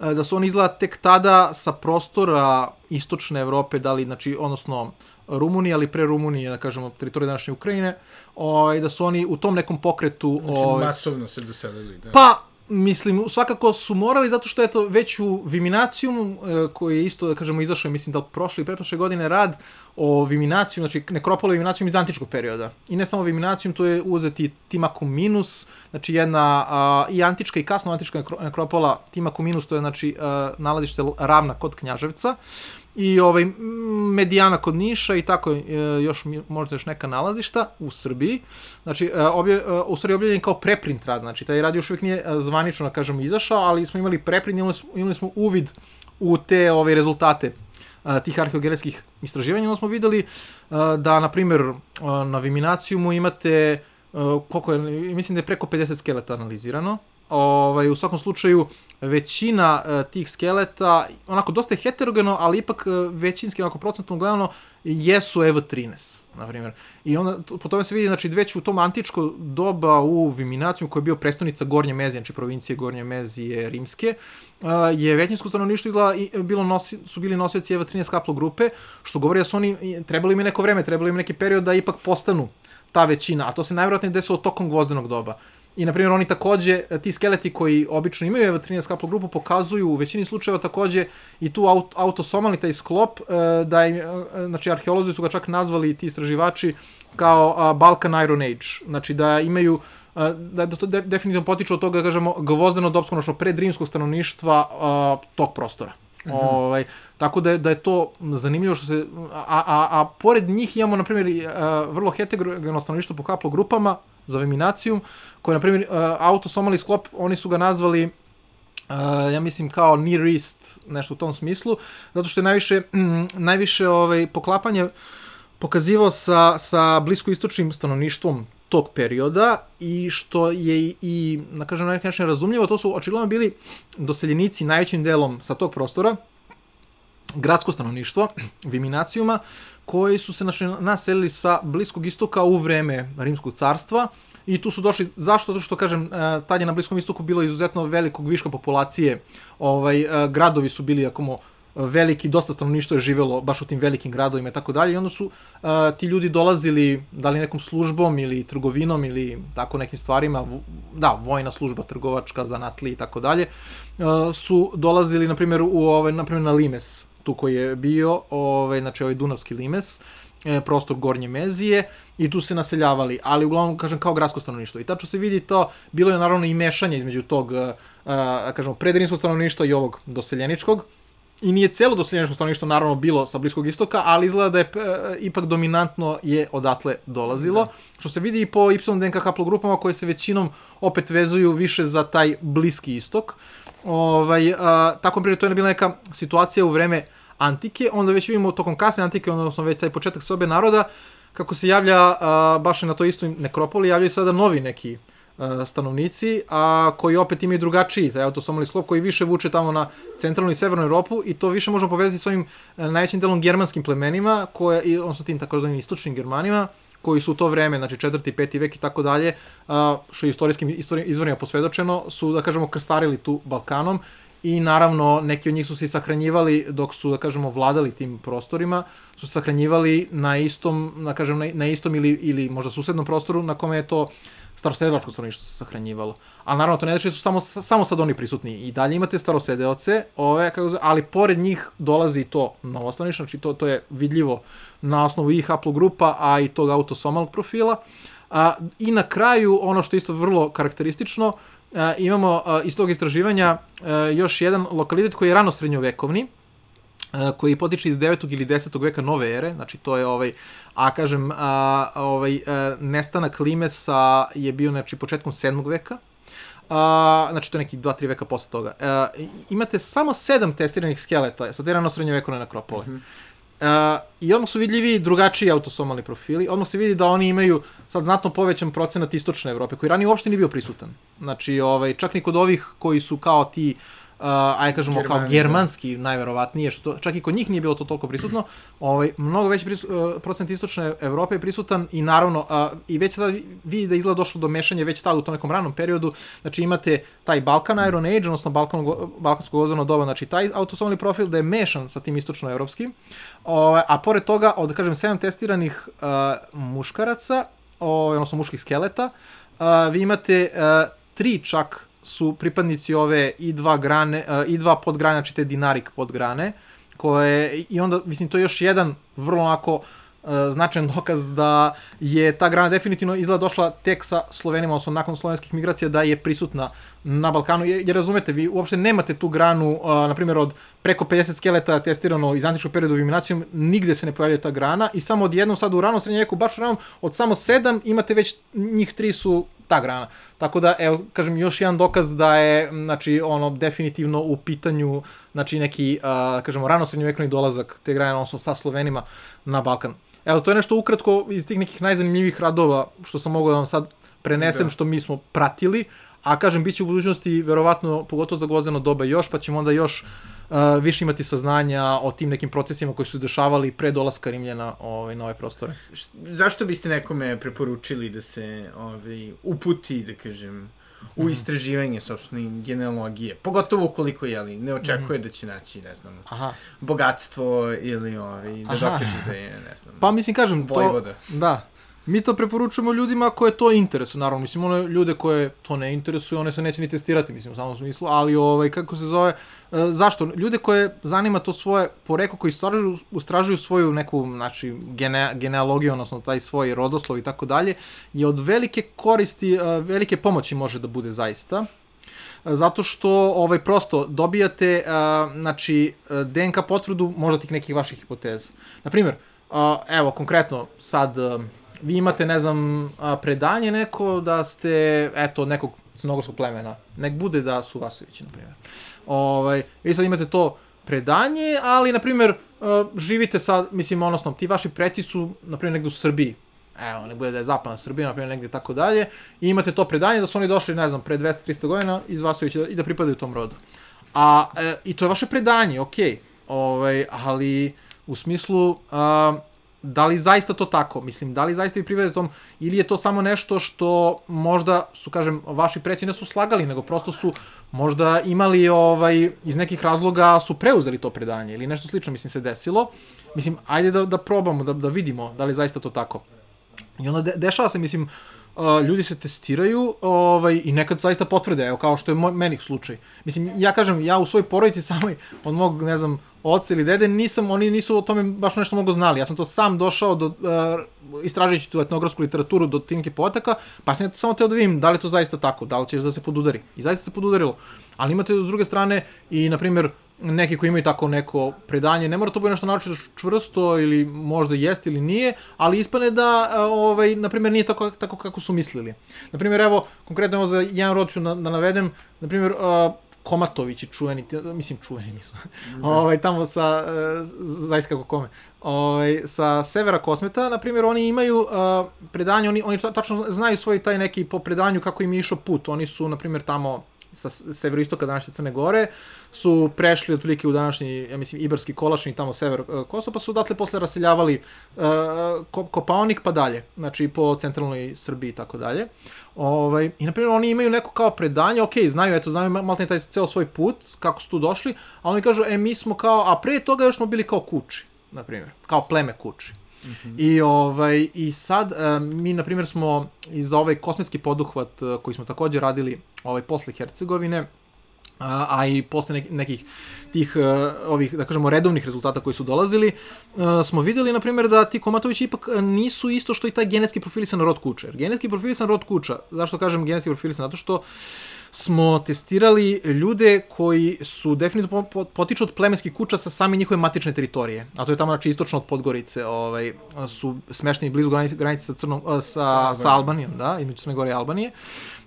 da su oni izgleda tek tada sa prostora istočne Evrope, da li, znači, odnosno Rumunije, ali pre Rumunije, da kažemo, teritorije današnje Ukrajine, ovaj, da su oni u tom nekom pokretu... Znači, ovaj, masovno se doselili, da. Pa, Mislim, svakako su morali, zato što je to već u Viminacijum, e, koji je isto, da kažemo, izašao, mislim da prošle i pretprošle godine rad o Viminacijum, znači nekropole Viminacijum iz antičkog perioda. I ne samo Viminacijum, to je uzeti Timakum Minus, znači jedna a, i antička i kasno antička nekropola Timakum Minus, to je znači a, nalazište ravna kod Knjaževca i ovaj Medijana kod Niša i tako e, još možda još neka nalazišta u Srbiji. Znači e, obje, e, u stvari objavljen kao preprint rad, znači taj rad još uvijek nije zvanično da kažemo izašao, ali smo imali preprint, imali smo, imali smo uvid u te ove rezultate tih arheogenetskih istraživanja, onda smo videli da, na primjer, na Viminacijumu imate, koliko je, mislim da je preko 50 skeleta analizirano, ovaj, u svakom slučaju većina uh, tih skeleta, onako dosta je heterogeno, ali ipak uh, većinski, onako procentno gledano, jesu EV13, na primjer. I onda, po tome se vidi, znači, već u tom antičko doba u Viminaciju, koja je bio prestonica Gornje Mezije, znači provincije Gornje Mezije rimske, uh, je većinsko stanovništvo izgleda, i, bilo nosi, su bili nosioci EV13 kaplo grupe, što govori da su oni, trebali im neko vreme, trebali im neki period da ipak postanu ta većina, a to se najvjerojatnije desilo tokom gvozdenog doba. I, na primjer, oni takođe, ti skeleti koji obično imaju evo 13 kaplo grupu, pokazuju u većini slučajeva takođe i tu aut, autosomalni taj sklop, e, da im, e, znači, arheolozi su ga čak nazvali, ti istraživači, kao Balkan Iron Age. Znači, da imaju da, da to de, definitivno potiče od toga, da kažemo, gvozdeno dobsko, odnosno predrimskog stanovništva a, tog prostora. Mm -hmm. ovaj, tako da je, da je to zanimljivo što se... A, a, a pored njih imamo, na primjer, vrlo heterogeno stanovništvo po haplogrupama, za Veminacijum, koji je, na primjer, uh, autosomali sklop, oni su ga nazvali Uh, ja mislim kao near east, nešto u tom smislu, zato što je najviše, mm, najviše ovaj, poklapanje pokazivao sa, sa bliskoistočnim stanovništvom tog perioda i što je i, na kažem, na način razumljivo, to su očigledno bili doseljenici najvećim delom sa tog prostora, gradsko stanovništvo, <clears throat> Viminacijuma, koji su se znači, naselili sa Bliskog istoka u vreme Rimskog carstva i tu su došli, zašto? Zato što, kažem, e, tad je na Bliskom istoku bilo izuzetno velikog viška populacije, ovaj, e, gradovi su bili, ako mo, veliki, dosta stanovništva je živelo baš u tim velikim gradovima i tako dalje i onda su uh, ti ljudi dolazili da li nekom službom ili trgovinom ili tako nekim stvarima, da, vojna služba, trgovačka, zanatli i tako dalje, su dolazili, na primjer, u, ovaj, na primjer, na Limes, tu koji je bio, ovaj, znači ovaj Dunavski Limes, e, prostor Gornje Mezije i tu se naseljavali, ali uglavnom, kažem, kao gradsko stanovništvo. I tačno se vidi to, bilo je naravno i mešanje između tog, uh, kažemo, predrinskog stanovništva i ovog doseljeničkog, i nije celo doseljeničko stanovništvo naravno bilo sa Bliskog istoka, ali izgleda da je e, ipak dominantno je odatle dolazilo, da. što se vidi i po Y DNK haplogrupama koje se većinom opet vezuju više za taj Bliski istok. Ovaj, a, tako primjer, to je bila neka situacija u vreme antike, onda već vidimo tokom kasne antike, odnosno već taj početak sobe naroda, kako se javlja a, baš na toj istoj nekropoli, javljaju sada novi neki E, stanovnici, a koji opet imaju drugačiji taj autosomali sklop koji više vuče tamo na centralnu i severnu Europu i to više možemo povezati s ovim e, najvećim delom germanskim plemenima, koje, odnosno tim takozvanim istočnim germanima, koji su u to vreme, znači četvrti, peti vek i tako dalje, što je istorijskim izvorima posvedočeno, su, da kažemo, krstarili tu Balkanom i naravno neki od njih su se sahranjivali dok su, da kažemo, vladali tim prostorima, su sahranjivali na istom, da kažem, na, na istom ili, ili možda susednom prostoru na kome je to starosedilačko stanovništvo se sahranjivalo. A naravno, to ne znači da su samo, samo sad oni prisutni. I dalje imate starosedeoce, ove, kako, ali pored njih dolazi to novo stanovništvo, znači to, to je vidljivo na osnovu i haplogrupa, a i tog autosomalnog profila. A, I na kraju, ono što je isto vrlo karakteristično, a, imamo a, iz tog istraživanja a, još jedan lokalitet koji je rano srednjovekovni, koji potiče iz 9. ili 10. veka nove ere, znači to je ovaj, a kažem, a, ovaj, a, nestanak Limesa je bio znači, početkom 7. veka, a, znači to je neki 2-3 veka posle toga. A, imate samo sedam testiranih skeleta sa te rano srednjovekovne nekropole. Mm -hmm. Uh, I odmah su vidljivi drugačiji autosomalni profili. Odmah se vidi da oni imaju sad znatno povećan procenat istočne Evrope, koji ranije uopšte nije bio prisutan. Znači, ovaj, čak ni kod ovih koji su kao ti uh, uh, aj kažemo Germani, kao da. germanski da. najverovatnije, što čak i kod njih nije bilo to toliko prisutno, ovaj, mnogo veći prisu, uh, procent istočne Evrope je prisutan i naravno, uh, i već sada vidi da izgleda došlo do mešanja već tada u tom nekom ranom periodu, znači imate taj Balkan Iron Age, odnosno Balkan, balkansko ozorno doba, znači taj autosomni profil da je mešan sa tim istočno-evropskim, ovaj, a pored toga, od, da kažem, 7 testiranih uh, muškaraca, ovaj, odnosno muških skeleta, uh, vi imate uh, tri čak su pripadnici ove i dva grane, uh, i dva podgrane, znači te dinarik podgrane, koje, i onda, mislim, to je još jedan vrlo onako uh, značajan dokaz da je ta grana definitivno izgleda došla tek sa Slovenima, odnosno nakon slovenskih migracija, da je prisutna na Balkanu, jer, jer razumete, vi uopšte nemate tu granu, uh, na primjer, od preko 50 skeleta testirano iz antičkog perioda eliminacijom, nigde se ne pojavlja ta grana i samo odjednom sad u ranom srednjem veku, baš ranom, od samo sedam imate već, njih tri su ta grana. Tako da, evo, kažem, još jedan dokaz da je, znači, ono, definitivno u pitanju, znači, neki, uh, kažemo, rano srednjovekovni dolazak te grane, odnosno sa Slovenima na Balkan. Evo, to je nešto ukratko iz tih nekih najzanimljivih radova što sam mogao da vam sad prenesem, da. što mi smo pratili, a kažem, bit će u budućnosti, verovatno, pogotovo za gvozdeno doba još, pa ćemo onda još uh, više imati saznanja o tim nekim procesima koji su dešavali pre dolaska Rimljana ovaj, na ove prostore. Zašto biste nekome preporučili da se ovaj, uputi, da kažem, u mhm. istraživanje sobstvene genealogije, pogotovo ukoliko jeli, ne očekuje mm. da će naći, ne znam, Aha. bogatstvo ili ovaj, da Aha. dokaže da je, ne znam, pa mislim, kažem, vojvoda. To, da, Mi to preporučujemo ljudima koje to interesuje, naravno, mislim, one ljude koje to ne interesuje, one se neće ni testirati, mislim, u samom smislu, ali, ovaj, kako se zove, e, zašto? Ljude koje zanima to svoje poreko, koji istražuju, istražuju svoju neku, znači, gene, genealogiju, odnosno taj svoj rodoslov i tako dalje, je od velike koristi, e, velike pomoći može da bude zaista, e, zato što ovaj prosto dobijate uh, znači DNK potvrdu možda tih nekih vaših hipoteza. Na primjer, uh, evo konkretno sad uh, vi imate, ne znam, predanje neko da ste, eto, nekog crnogorskog plemena. Nek bude da su Vasovići, na primjer. Ovaj, vi sad imate to predanje, ali, na primjer, živite sad, mislim, odnosno, ti vaši preti su, na primjer, negde u Srbiji. Evo, ne bude da je zapadna Srbija, na primjer, negde tako dalje. I imate to predanje da su oni došli, ne znam, pre 200-300 godina iz Vasovića i da pripadaju tom rodu. A, e, i to je vaše predanje, okej. Okay. Ovaj, ali, u smislu, a, da li zaista to tako? Mislim, da li zaista vi privedete tom, ili je to samo nešto što možda su, kažem, vaši preci ne su slagali, nego prosto su možda imali ovaj, iz nekih razloga su preuzeli to predanje ili nešto slično, mislim, se desilo. Mislim, ajde da, da probamo, da, da vidimo da li zaista to tako. I onda de, dešava se, mislim, uh, ljudi se testiraju ovaj, i nekad zaista potvrde, evo, kao što je moj, meni slučaj. Mislim, ja kažem, ja u svojoj porodici samoj, od mog, ne znam, oca ili dede, nisam, oni nisu o tome baš nešto mnogo znali. Ja sam to sam došao do, uh, istražujući tu etnografsku literaturu do tinke potaka, pa sam ja samo teo da vidim da li to zaista tako, da li će da se podudari. I zaista se podudarilo. Ali imate s druge strane i, na primjer, neki koji imaju tako neko predanje, ne mora to biti nešto naročito čvrsto ili možda jeste ili nije, ali ispane da, ovaj, na primjer, nije tako, tako kako su mislili. Na primjer, evo, konkretno evo za jedan rod ću da, da navedem, na primjer, uh, Komatovići čuveni, mislim čuveni nisu, da. <laughs> ovaj, tamo sa, uh, zaista kako kome, ovaj, sa severa Kosmeta, na primjer, oni imaju uh, predanje, oni, oni tačno znaju svoj taj neki po predanju kako im je išao put, oni su, na primjer, tamo sa severoistoka današnje Crne Gore, su prešli otprilike u današnji, ja mislim, Iberski Kolašin i tamo sever uh, Kosova, pa su odatle posle raseljavali uh, Kopaonik pa dalje, znači po centralnoj Srbiji i tako dalje. Ovaj, I, na primjer, oni imaju neko kao predanje, ok, znaju, eto, znaju malo taj ceo svoj put, kako su tu došli, ali oni kažu, e, mi smo kao, a pre toga još smo bili kao kući, na primjer, kao pleme kući. Mm -hmm. I, ovaj, I sad, uh, mi, na primjer, smo iz ovaj kosmetski poduhvat uh, koji smo takođe radili ovaj, posle Hercegovine, a, a i posle nekih tih uh, ovih da kažemo redovnih rezultata koji su dolazili uh, smo videli na primjer da ti komatovići ipak nisu isto što i taj genetski profilisan rod kuća. Jer genetski profilisan rod kuća, zašto kažem genetski profilisan? Zato što smo testirali ljude koji su definitivno potiču od plemenskih kuća sa same njihove matične teritorije. A to je tamo znači istočno od Podgorice, ovaj su smešteni blizu granice, sa Crnom sa, sa, sa Albanijom, da, između Crne Gore i Albanije.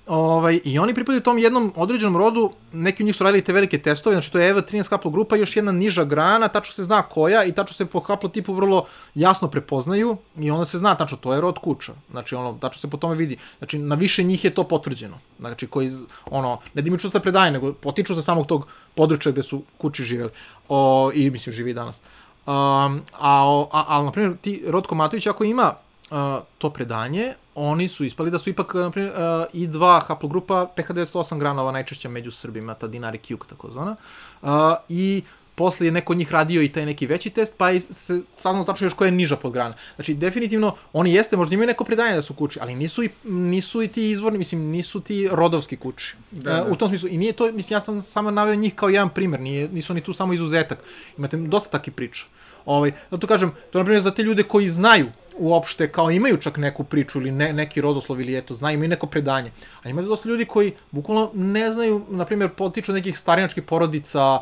Ovaj, I oni pripadaju tom jednom određenom rodu, neki od njih su radili te velike testove, znači to je EVA 13 haplo grupa, još jedna niža grana, tačno se zna koja i tačno se po haplo tipu vrlo jasno prepoznaju i onda se zna tačno, to je rod kuća. Znači ono, tačno se po tome vidi. Znači na više njih je to potvrđeno. Znači koji, ono, ne da imaju čustva predaje, nego potiču sa samog tog područja gde su kući živeli. O, I mislim, živi danas. Um, a, a, a, na primjer, ti Rod Komatović ako ima uh, to predanje, oni su ispali da su ipak, na primjer, uh, I2 haplogrupa PH908 granova najčešća među Srbima, ta Dinari Q, tako zvana. Uh, I posle je neko od njih radio i taj neki veći test, pa je se saznalo tačno još koja je niža podgrana. Znači, definitivno, oni jeste, možda imaju neko predanje da su kući, ali nisu i, nisu i ti izvorni, mislim, nisu ti rodovski kući. Da, da. Uh, u tom smislu, i nije to, mislim, ja sam samo naveo njih kao jedan primer, nije, nisu oni tu samo izuzetak. Imate dosta takih priča. Ovaj, zato kažem, to je, na primjer, za te ljude koji znaju uopšte kao imaju čak neku priču ili ne, neki rodoslov ili eto, znaju, imaju neko predanje. A ima dosta ljudi koji bukvalno ne znaju, na primjer, potiču nekih starinačkih porodica,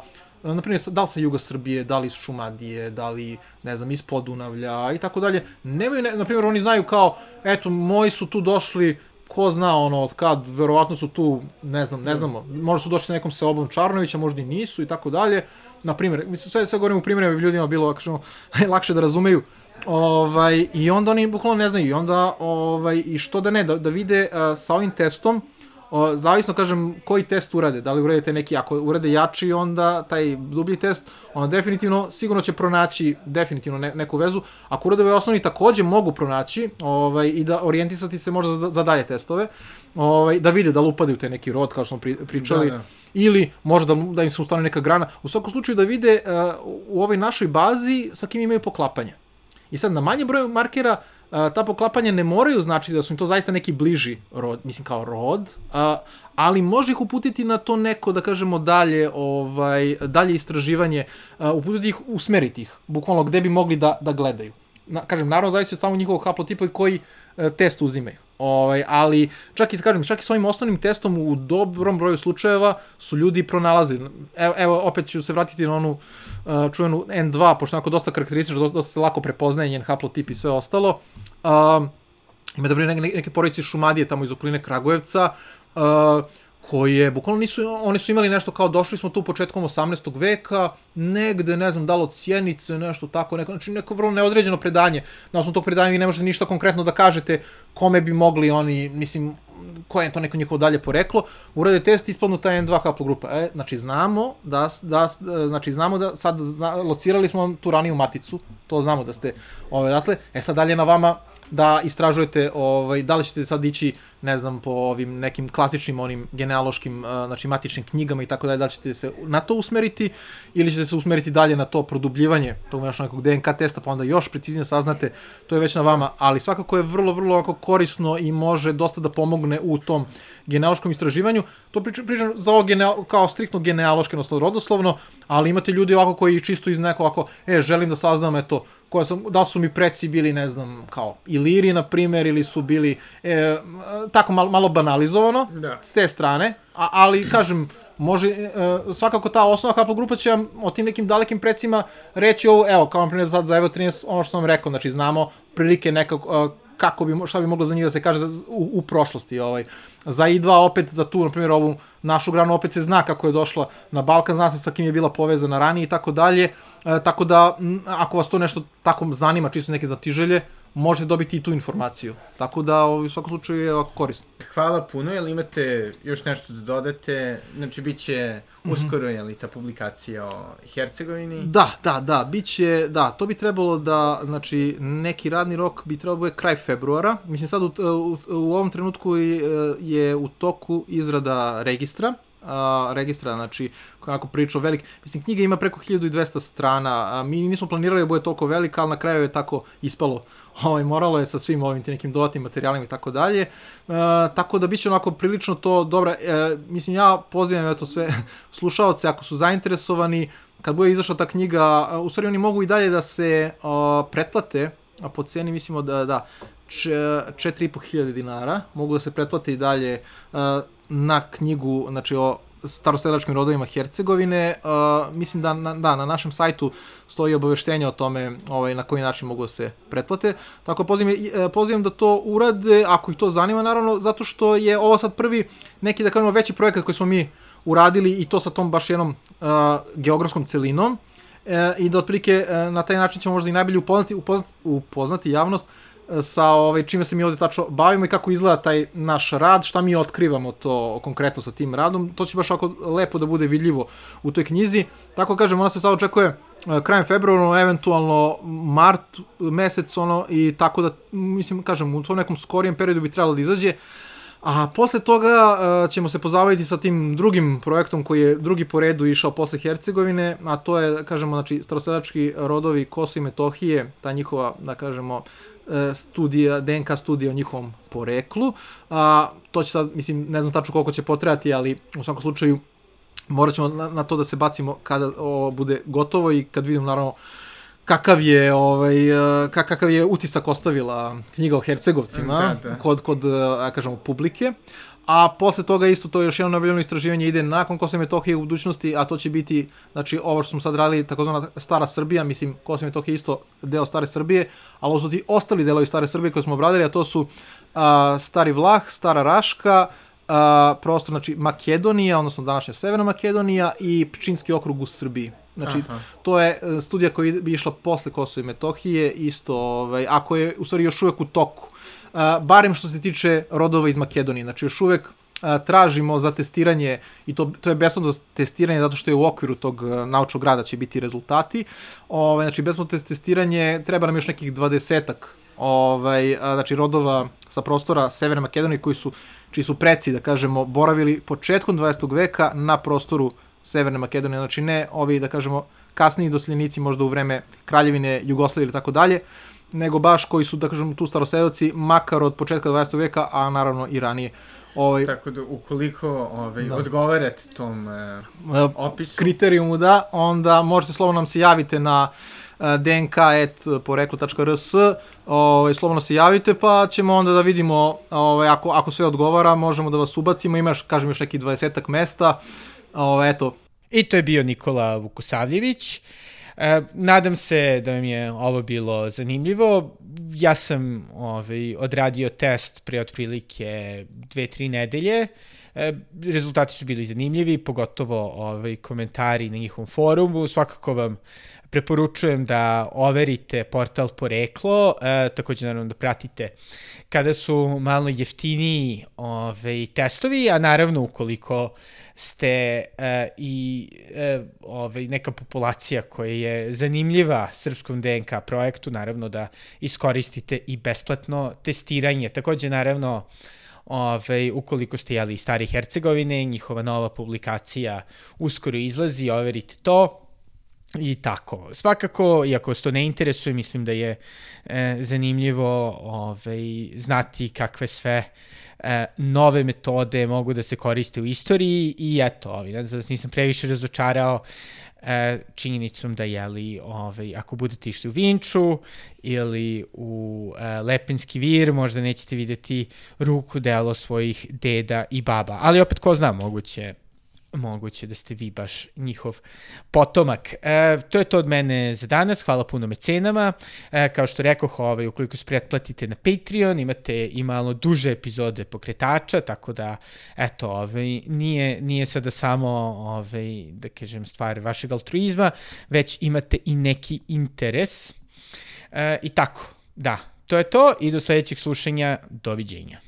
na primjer, da li sa Juga Srbije, da li iz Šumadije, da li, ne znam, iz Podunavlja i tako dalje. Nemaju, ne, na primjer, oni znaju kao, eto, moji su tu došli, ko zna ono od kad, verovatno su tu, ne znam, ne znamo, možda su došli sa nekom seobom Čarnovića, možda i nisu i tako dalje. Na primjer, mislim, sve, sve govorim u primjeru, da bi ljudima bilo, kažemo, <laughs> lakše da razumeju. Ovaj, I onda oni bukvalno ne znaju. I onda, ovaj, i što da ne, da, da vide uh, sa ovim testom, o, zavisno kažem koji test urade, da li uradite neki, ako urade jači onda taj dublji test, onda definitivno sigurno će pronaći definitivno ne, neku vezu. Ako urade ovaj osnovni takođe mogu pronaći ovaj, i da orijentisati se možda za, za dalje testove, ovaj, da vide da li upadaju te neki rod kao što smo pri, pričali, da, da. ili možda da, im se ustane neka grana. U svakom slučaju da vide uh, u ovoj našoj bazi sa kim imaju poklapanje. I sad na manje broju markera ta poklapanja ne moraju znači da su im to zaista neki bliži rod, mislim kao rod, a, ali može ih uputiti na to neko, da kažemo, dalje, ovaj, dalje istraživanje, a, uputiti ih, usmeriti ih, bukvalno gde bi mogli da, da gledaju. Na, kažem, naravno, zavisi od samog njihovog haplotipa i koji e, test uzimaju. Ovaj, ali čak i, kažem, čak i s ovim osnovnim testom u dobrom broju slučajeva su ljudi pronalazili. Evo, evo opet ću se vratiti na onu uh, čuvenu N2, pošto onako dosta karakteristično, dosta, dosta se lako prepoznaje njen haplotip i sve ostalo. Uh, ima da neke, neke porodice Šumadije tamo iz okoline Kragujevca, uh, koje bukvalno nisu, oni su imali nešto kao došli smo tu početkom 18. veka, negde, ne znam, da li od Sjenice, nešto tako, neko, znači neko vrlo neodređeno predanje. Na osnovu tog predanja vi ne možete ništa konkretno da kažete kome bi mogli oni, mislim, koje je to neko njihovo dalje poreklo, urade test ispadnu ta N2 haplogrupa. E, znači znamo da, da, znači znamo da sad zna, locirali smo tu raniju maticu, to znamo da ste ovaj, odatle, e sad dalje na vama da istražujete ovaj, da li ćete sad ići, ne znam, po ovim nekim klasičnim onim genealoškim, uh, znači matičnim knjigama i tako dalje, da li ćete se na to usmeriti ili ćete se usmeriti dalje na to produbljivanje tog još nekog DNK testa, pa onda još preciznije saznate, to je već na vama, ali svakako je vrlo, vrlo onako korisno i može dosta da pomogne u tom genealoškom istraživanju. To pričam, pričam za ovo genea, kao striktno genealoške, odnosno rodoslovno, ali imate ljudi ovako koji čisto iz neko ovako, e, želim da saznam, eto, koja sam, da su mi preci bili, ne znam, kao Iliri, na primer, ili su bili e, tako malo, malo banalizovano da. s te strane, a, ali, kažem, može, e, svakako ta osnova haplogrupa će vam o tim nekim dalekim precima reći ovo, evo, kao na primjer sad za Evo 13, ono što sam vam rekao, znači znamo prilike nekako, e, kako bi, šta bi moglo za njih da se kaže u, u prošlosti. Ovaj. Za I2 opet, za tu, na primjer, ovu našu granu opet se zna kako je došla na Balkan, zna se sa kim je bila povezana ranije i tako dalje. E, tako da, ako vas to nešto tako zanima, čisto neke zatiželje, možete dobiti i tu informaciju. Tako da, u svakom slučaju je ovako korisno. Hvala puno, jel imate još nešto da dodate? Znači, bit će mhm. uskoro, je li ta publikacija o Hercegovini? Da, da, da, bit će, da, to bi trebalo da, znači, neki radni rok bi trebalo da bude kraj februara. Mislim, sad u, u, u ovom trenutku je u toku izrada registra, a, registra, znači, onako pričao velik, mislim, knjiga ima preko 1200 strana, a mi nismo planirali da bude toliko velika, ali na kraju je tako ispalo, ovaj, moralo je sa svim ovim nekim dodatnim materijalima i tako dalje, tako da biće onako prilično to dobra, e, mislim, ja pozivam eto sve <laughs> slušalce, ako su zainteresovani, kad bude izašla ta knjiga, u stvari oni mogu i dalje da se a, pretplate, a po ceni mislimo da, da, 4.500 dinara, mogu da se pretplate i dalje na knjigu, znači o staroselačkim rodovima Hercegovine. Uh, mislim da na, da, na našem sajtu stoji obaveštenje o tome ovaj, na koji način mogu da se pretplate. Tako pozivam, e, pozivam da to urade, ako ih to zanima, naravno, zato što je ovo sad prvi neki, da kažemo, veći projekat koji smo mi uradili i to sa tom baš jednom uh, geografskom celinom. E, I da otprilike e, na taj način ćemo možda i najbolje upoznati, upoznati, upoznati javnost sa ovaj, čime se mi ovde tačno bavimo i kako izgleda taj naš rad, šta mi otkrivamo to konkretno sa tim radom. To će baš ako lepo da bude vidljivo u toj knjizi. Tako kažem, ona se sad očekuje e, krajem februara, eventualno mart mesec, ono, i tako da, mislim, kažem, u tom nekom skorijem periodu bi trebalo da izađe. A posle toga uh, ćemo se pozabaviti sa tim drugim projektom koji je drugi po redu išao posle Hercegovine, a to je, kažemo, znači, starosedački rodovi Kosovo i Metohije, ta njihova, da kažemo, studija, DNK studija o njihovom poreklu. A, to će sad, mislim, ne znam tačno koliko će potrebati, ali u svakom slučaju morat ćemo na, na to da se bacimo kada ovo bude gotovo i kad vidimo naravno kakav je ovaj e, kakav je utisak ostavila knjiga o Hercegovcima da, da. kod kod ja kažemo publike a posle toga isto to još jedno neobiljeno istraživanje ide nakon Kosova i Metohije u budućnosti, a to će biti, znači ovo što smo sad radili, takozvana Stara Srbija, mislim Kosovo i Metohija isto deo Stare Srbije, ali ovo su ti ostali delovi Stare Srbije koje smo obradili, a to su a, Stari Vlah, Stara Raška, a, prostor, znači Makedonija, odnosno današnja Severna Makedonija i Pčinski okrug u Srbiji. Znači, Aha. to je e, studija koja bi išla posle Kosova i Metohije, isto, ovaj, ako je u stvari još uvek u toku barem što se tiče rodova iz Makedonije. Znači, još uvek tražimo za testiranje i to, to je besplatno testiranje zato što je u okviru tog naučnog rada će biti rezultati. Ovaj znači besplatno testiranje treba nam još nekih 20-ak ovaj znači rodova sa prostora Severne Makedonije koji su čiji su preci da kažemo boravili početkom 20. veka na prostoru Severne Makedonije, znači ne ovi da kažemo kasniji doseljenici možda u vreme kraljevine Jugoslavije ili tako dalje, nego baš koji su, da kažem, tu starosedoci, makar od početka 20. veka, a naravno i ranije. Ovaj, Tako da, ukoliko ovaj, da. odgovarate tom e, opisu... Kriterijumu, da, onda možete slobodno nam se javite na e, dnk.poreklo.rs ovaj, slobodno se javite, pa ćemo onda da vidimo, ovaj, ako, ako sve odgovara, možemo da vas ubacimo, imaš, kažem, još neki 20 mesta, ovaj, eto. I to je bio Nikola Vukosavljević. E, nadam se da vam je ovo bilo zanimljivo. Ja sam ovaj, odradio test pre otprilike dve, tri nedelje. E, rezultati su bili zanimljivi, pogotovo ovaj, komentari na njihovom forumu. Svakako vam preporučujem da overite portal poreklo, e, takođe naravno da pratite kada su malo jeftiniji ovaj, testovi, a naravno ukoliko ste e, i e, ovaj, neka populacija koja je zanimljiva srpskom DNK projektu, naravno da iskoristite i besplatno testiranje. Takođe, naravno, Ove, ukoliko ste jeli iz Stari Hercegovine, njihova nova publikacija uskoro izlazi, overite to. I tako. Svakako, iako se to ne interesuje, mislim da je e, zanimljivo ovaj, znati kakve sve e, nove metode mogu da se koriste u istoriji i eto, ovaj, ne znam da nisam previše razočarao e, činjenicom da jeli, ovaj, ako budete išli u Vinču ili u e, Lepenski vir, možda nećete videti ruku delo svojih deda i baba. Ali opet, ko zna, moguće moguće da ste vi baš njihov potomak. E, to je to od mene za danas. Hvala puno mecenama. E, kao što rekoh, ovaj, ukoliko se pretplatite na Patreon, imate i malo duže epizode pokretača, tako da, eto, ovaj, nije, nije sada samo, ovaj, da kažem, stvar vašeg altruizma, već imate i neki interes. E, I tako, da, to je to i do sledećeg slušanja. Doviđenja.